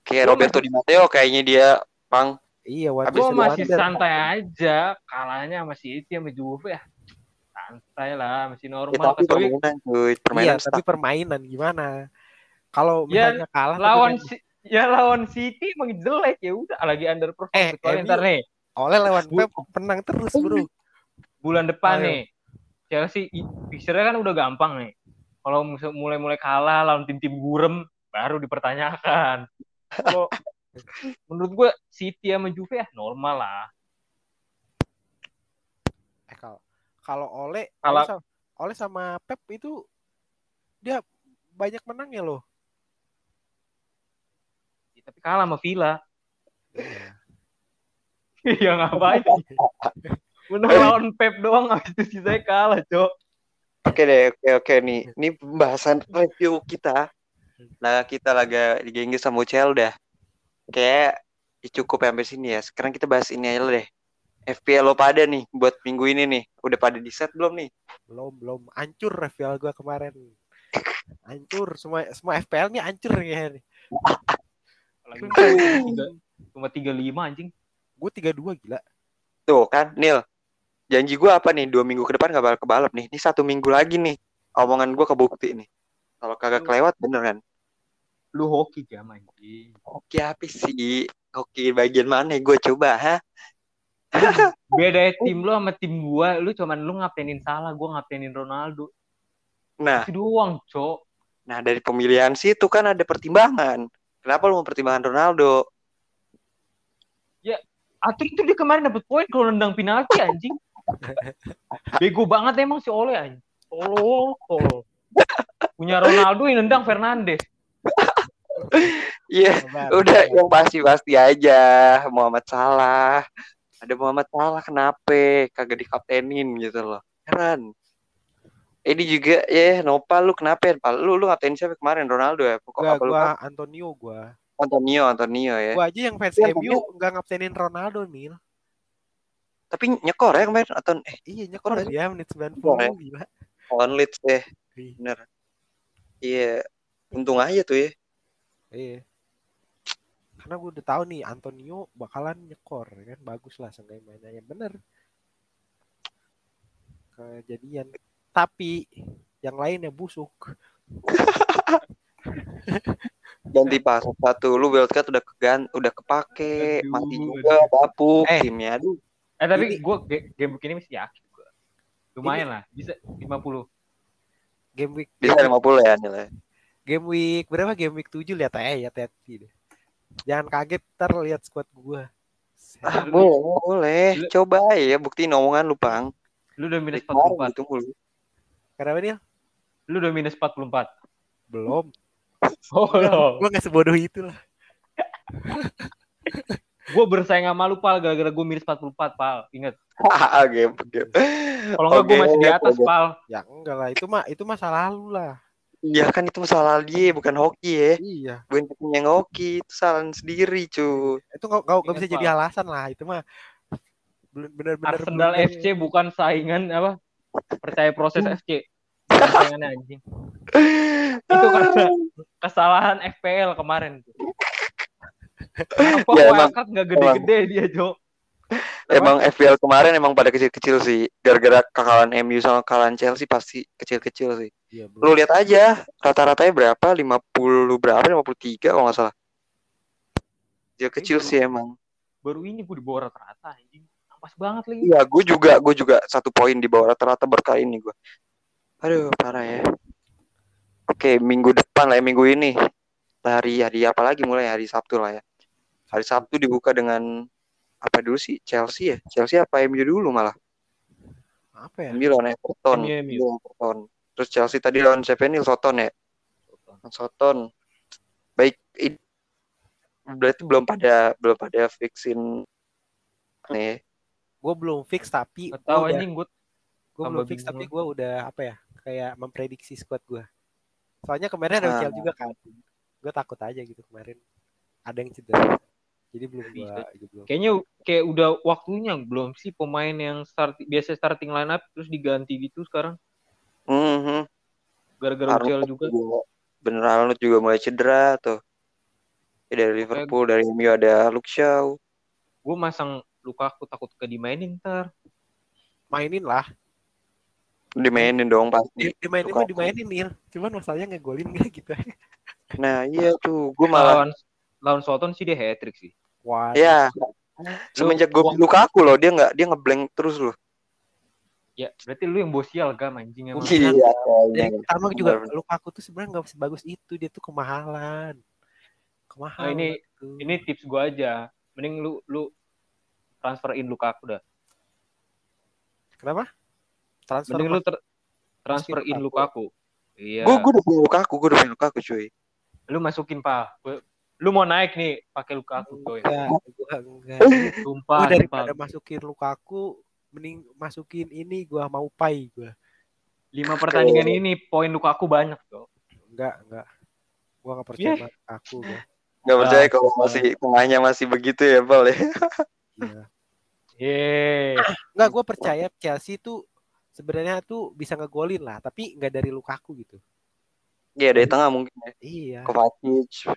Speaker 1: Kayak
Speaker 3: Gua
Speaker 1: Roberto Di Matteo kayaknya dia pang
Speaker 2: Iya,
Speaker 3: Gue
Speaker 2: man
Speaker 3: masih
Speaker 2: wonder.
Speaker 3: santai aja. Kalahnya masih itu sama Juve ya. Santai lah, masih
Speaker 1: ya,
Speaker 3: normal.
Speaker 1: tapi
Speaker 3: Kecuali
Speaker 1: permainan cuy,
Speaker 2: Iya,
Speaker 1: permainan
Speaker 2: tapi
Speaker 1: stuck.
Speaker 2: permainan gimana? Kalau
Speaker 3: Ya,
Speaker 2: misalnya kalah tapi
Speaker 3: lawan Si- ya lawan City emang jelek ya udah lagi underperform
Speaker 2: Eh,
Speaker 3: kecuali ntar nih
Speaker 2: Oleh lawan Pep menang terus, Bro.
Speaker 3: bulan depan
Speaker 2: Ayo.
Speaker 3: nih Chelsea i- fixture-nya kan udah gampang nih. Kalau mulai-mulai kalah lawan tim-tim gurem baru dipertanyakan. Kalau menurut gue City sama Juve ya normal lah.
Speaker 2: Eh kalau kalau Oleh
Speaker 3: Kalau-
Speaker 2: Oleh sama, Oleh sama Pep itu dia banyak menangnya loh.
Speaker 3: Tapi kalah sama Villa.
Speaker 2: Iya.
Speaker 3: ya ngapain? Menang lawan Pep doang habis itu sisanya kalah, Cok.
Speaker 1: Oke deh, oke oke nih. Ini pembahasan review kita. Nah, kita lagi di Genghis sama Ucel udah. Kayak ya cukup sampai sini ya. Sekarang kita bahas ini aja deh. FPL lo pada nih buat minggu ini nih. Udah pada di set belum nih?
Speaker 2: belum belum hancur reveal gua kemarin. Hancur semua semua FPL nya hancur ya nih.
Speaker 3: Lagi tiga, cuma 35 anjing.
Speaker 2: Gue 32 gila.
Speaker 1: Tuh kan, Nil. Janji gue apa nih? Dua minggu ke depan gak bakal kebalap nih. Ini satu minggu lagi nih. Omongan gue kebukti nih. Kalau kagak kelewat bener kan?
Speaker 3: Lu hoki jam anjing.
Speaker 1: Oke apa sih? Oke bagian mana gue coba ha?
Speaker 3: Beda tim lu sama tim gua, lu cuman lu ngapainin salah, gua ngapainin Ronaldo.
Speaker 1: Nah,
Speaker 3: Itu doang, Cok.
Speaker 1: nah dari pemilihan situ kan ada pertimbangan. Kenapa lu mempertimbangkan Ronaldo?
Speaker 3: Atau itu dia kemarin dapat poin kalau nendang penalti anjing. Bego banget emang si Ole anjing. Tolol, tolol. Punya Ronaldo yang nendang Fernandes.
Speaker 1: Iya, udah yang pasti-pasti aja. Muhammad Salah. Ada Muhammad Salah kenapa kagak dikaptenin gitu loh. Heran. Ini juga ya Nopal lu kenapa Pal? Lu lu ngatain siapa kemarin Ronaldo ya? Pokok
Speaker 2: Gua,
Speaker 1: apa lu?
Speaker 2: gua Antonio gua.
Speaker 1: Antonio, Antonio ya.
Speaker 2: Gua aja yang fans
Speaker 1: Iya,
Speaker 2: MU nggak ngabsenin Ronaldo nih.
Speaker 1: Tapi nyekor ya kemarin atau eh
Speaker 2: Iya nyekor
Speaker 1: Kok
Speaker 2: dia menit 90
Speaker 1: Nyekor ya?
Speaker 2: gila.
Speaker 1: on Leeds deh.
Speaker 2: Iya.
Speaker 1: Bener. Iya. Untung aja tuh ya.
Speaker 2: Iya. Karena gue udah tahu nih Antonio bakalan nyekor ya kan bagus lah seenggaknya mainnya bener. Kejadian. Tapi yang lainnya busuk.
Speaker 1: Ganti pas satu lu Wildcat udah kegan udah kepake
Speaker 3: Aduh,
Speaker 1: mati juga bapuk
Speaker 2: Eh.
Speaker 1: timnya aduh
Speaker 3: Eh tapi
Speaker 2: Ini-
Speaker 3: gua ge- game begini masih yakin gua. Lumayan lah, bisa 50.
Speaker 2: Game week
Speaker 1: bisa 50 ya nilai
Speaker 2: game week berapa game week 7 lihat aja ya hati deh. Jangan kaget ntar lihat squad gua.
Speaker 1: ah, boleh boleh
Speaker 3: Lu-
Speaker 1: coba ya buktiin omongan lu pang
Speaker 3: Lu udah minus
Speaker 1: Kemarin
Speaker 3: 44.
Speaker 1: gitu mulu.
Speaker 2: Kenapa dia?
Speaker 3: Lu udah minus 44.
Speaker 2: Belum.
Speaker 3: Oh, lo.
Speaker 2: Gua nggak sebodoh itu lah.
Speaker 3: Gua bersaing sama lu, Pal, gara-gara gua minus 44, Pal. Ingat.
Speaker 1: Ah, game, game.
Speaker 3: Kalau enggak gua
Speaker 1: Oke,
Speaker 3: masih di
Speaker 1: oke,
Speaker 3: atas,
Speaker 1: oke.
Speaker 3: Pal.
Speaker 2: Ya enggak lah itu mah itu masa lalu lah.
Speaker 1: Iya kan itu masalah dia bukan hoki ya
Speaker 2: Iya.
Speaker 1: bukan yang hoki itu salah sendiri cu
Speaker 2: Itu nggak nggak nggak
Speaker 3: Ingat,
Speaker 2: bisa
Speaker 3: Pak.
Speaker 2: jadi alasan lah itu mah bener-bener
Speaker 3: Arsenal
Speaker 2: bener-
Speaker 3: FC bukan saingan apa? Percaya proses FC. Saingannya anjing. Itu karena kesalahan FPL kemarin. Kenapa
Speaker 1: Ya, emang-
Speaker 3: nggak gede-gede dia, Jo?
Speaker 1: emang FPL kemarin emang pada kecil-kecil sih gara-gara kekalahan MU sama kekalahan Chelsea pasti kecil-kecil sih
Speaker 2: Iya,
Speaker 1: lu lihat aja rata-ratanya berapa 50 berapa 53 kalau nggak salah kecil-kecil
Speaker 3: Ini
Speaker 1: sih emang
Speaker 3: Baru ini gue di bawah rata-rata anjing. Pas banget lagi.
Speaker 1: Iya, gue juga, gue juga satu poin di bawah rata-rata berkali ini gue. Aduh, parah ya. Oke, minggu depan lah ya, minggu ini. Hari hari apa lagi mulai hari Sabtu lah ya. Hari Sabtu dibuka dengan apa dulu sih? Chelsea ya? Chelsea apa MU dulu malah?
Speaker 2: Apa ya?
Speaker 1: MU lawan Everton.
Speaker 3: MU,
Speaker 1: Everton. Terus Chelsea tadi lawan siapa nih? Soton ya? Soton. Baik, i- berarti belum pada belum pada fixin nih.
Speaker 2: Gue belum fix tapi
Speaker 3: tahu
Speaker 2: udah-
Speaker 3: anjing gue
Speaker 2: gue belum fix
Speaker 3: bingung
Speaker 2: tapi gue udah apa ya kayak memprediksi squad gue. Soalnya kemarin ada
Speaker 1: Ah.
Speaker 2: Ucel juga kan. Gue takut aja gitu kemarin ada yang cedera. Jadi belum gue
Speaker 3: Bisa.
Speaker 2: belum.
Speaker 3: kayaknya kayak udah waktunya belum sih pemain yang start biasa starting line up terus diganti gitu sekarang
Speaker 1: Mhm.
Speaker 3: gara-gara
Speaker 1: Arnold
Speaker 3: Ucel juga.
Speaker 1: Bener Arnold juga mulai cedera tuh. Ya, dari Liverpool, dari MU ada Luke Shaw.
Speaker 3: Gue masang Lukaku takut ke dimainin ntar.
Speaker 2: Mainin lah.
Speaker 1: Dimainin dong pasti.
Speaker 2: Di- Dimainin mah dimainin nih. Cuman masalahnya ngegolin gak gitu.
Speaker 1: Nah iya tuh, gue malah
Speaker 3: Lawan lawan Soton sih dia hat trick sih.
Speaker 2: Wah.
Speaker 1: ya Semenjak gue luka aku loh, dia nggak dia ngeblank terus loh.
Speaker 3: Ya, berarti lu yang bosial gam anjing emang.
Speaker 1: Iya.
Speaker 2: Dari
Speaker 1: kayaknya.
Speaker 2: pertama juga
Speaker 1: Benar.
Speaker 2: Lukaku tuh sebenarnya nggak sebagus itu, dia tuh kemahalan. Kemahalan.
Speaker 3: Nah, ini-
Speaker 2: tuh.
Speaker 3: Ini tips gua aja. Mending lu lu transferin Lukaku dah.
Speaker 2: kenapa? Transfer
Speaker 3: Mending lu ter- transferin
Speaker 2: Lukaku.
Speaker 3: Lukaku. Iya.
Speaker 1: Gue gue udah punya luka aku, gue udah punya luka aku cuy.
Speaker 3: Lu masukin, Pak. Lu mau naik nih pakai Lukaku, coy.
Speaker 2: Enggak, gua enggak.
Speaker 3: Sumpah,
Speaker 2: Gua
Speaker 3: sumpah.
Speaker 2: daripada masukin Lukaku, mending masukin ini gua mau pai gua.
Speaker 3: Lima pertandingan ini poin Lukaku banyak, tuh.
Speaker 2: Enggak, enggak. Gua enggak percaya
Speaker 3: Yeah.
Speaker 2: Lukaku gua.
Speaker 1: Gak percaya
Speaker 3: Ah,
Speaker 1: kalau masih tengahnya masih begitu ya, Bal ya.
Speaker 2: Iya.
Speaker 3: Yeay.
Speaker 2: Enggak, gua percaya Chelsea tuh sebenarnya tuh bisa ngegolin lah, tapi enggak dari Lukaku gitu.
Speaker 1: Iya dari tengah mungkin ya.
Speaker 2: Iya,
Speaker 1: Kovacic,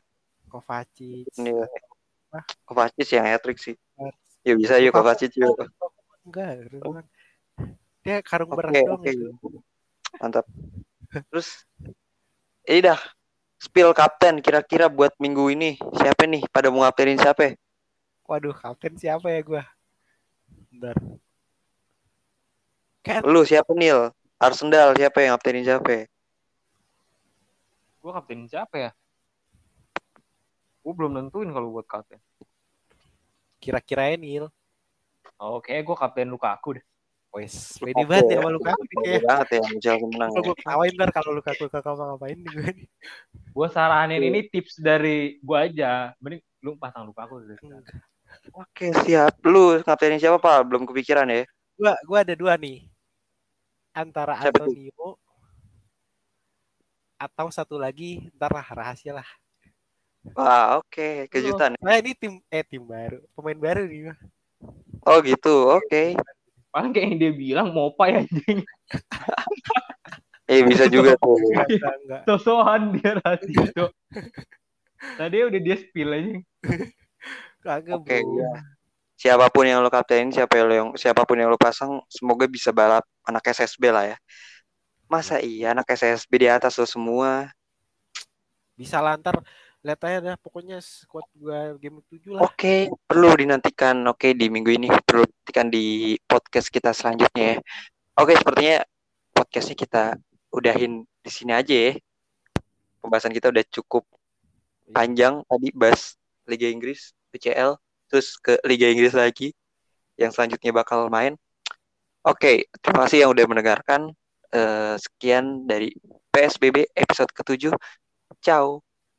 Speaker 2: Kovacic.
Speaker 1: ini
Speaker 2: Wah.
Speaker 1: Kovacic yang hat-trick sih. Ya bisa
Speaker 2: Lukaku-
Speaker 1: Kovacic juga.
Speaker 2: Enggak. Dia karung
Speaker 1: Oke,
Speaker 2: beras doang
Speaker 1: oke.
Speaker 2: gitu.
Speaker 1: Mantap. Terus ini dah spill kapten kira-kira buat minggu ini siapa nih? Pada mau ngaptenin siapa?
Speaker 2: Waduh, kapten siapa ya gua? Bentar. Kan
Speaker 1: Lu siapa Nil? Arsenal siapa yang ngaptenin siapa?
Speaker 3: Gua kapten siapa ya? Gua belum nentuin kalau buat kapten.
Speaker 2: kira-kira Nil.
Speaker 3: Oke, gua kapten Lukaku deh.
Speaker 2: Wes, pede banget ya sama Lukaku nih
Speaker 1: Oke
Speaker 2: kayak.
Speaker 1: banget ya Chelsea menang.
Speaker 2: Kalau
Speaker 1: ya.
Speaker 2: gue ketawain ntar kalau Lukaku kakak ngapain nih gue nih.
Speaker 3: Gua saranin ini tips dari gua aja. Mending lu pasang Lukaku deh.
Speaker 1: Oke siap. Lu ngaptenin siapa Pak? Belum kepikiran ya?
Speaker 2: Gua gua ada dua nih. Antara
Speaker 1: Siapa?
Speaker 2: Antonio atau satu lagi ntar lah rahasia lah.
Speaker 1: Wah oke kejutan. ya.
Speaker 2: Nah ini tim eh tim baru, pemain baru nih.
Speaker 1: Oh gitu. Oke.
Speaker 3: Paling kayak yang dia bilang Mopai anjing.
Speaker 1: Eh bisa juga tuh.
Speaker 3: Sosokan dia rasio. Tadi udah dia spill aja.
Speaker 2: Kagak,
Speaker 1: Oke,
Speaker 2: Bro.
Speaker 1: iya. Siapa pun yang lo kaptenin, siapa yang siapa pun yang lo pasang, semoga bisa balap anak SSB lah ya. Masa iya anak SSB di atas lo semua?
Speaker 2: Bisa lantar lihat aja dah pokoknya squad gua game 7 lah.
Speaker 1: Oke, perlu dinantikan. Oke, di minggu ini perlu dinantikan di podcast kita selanjutnya ya. Oke, sepertinya podcastnya kita udahin di sini aja ya. Pembahasan kita udah cukup panjang tadi bahas Liga Inggris, UCL, terus ke Liga Inggris lagi yang selanjutnya bakal main. Oke, terima kasih yang udah mendengarkan. Eh, sekian dari PSBB episode ke-7. Ciao.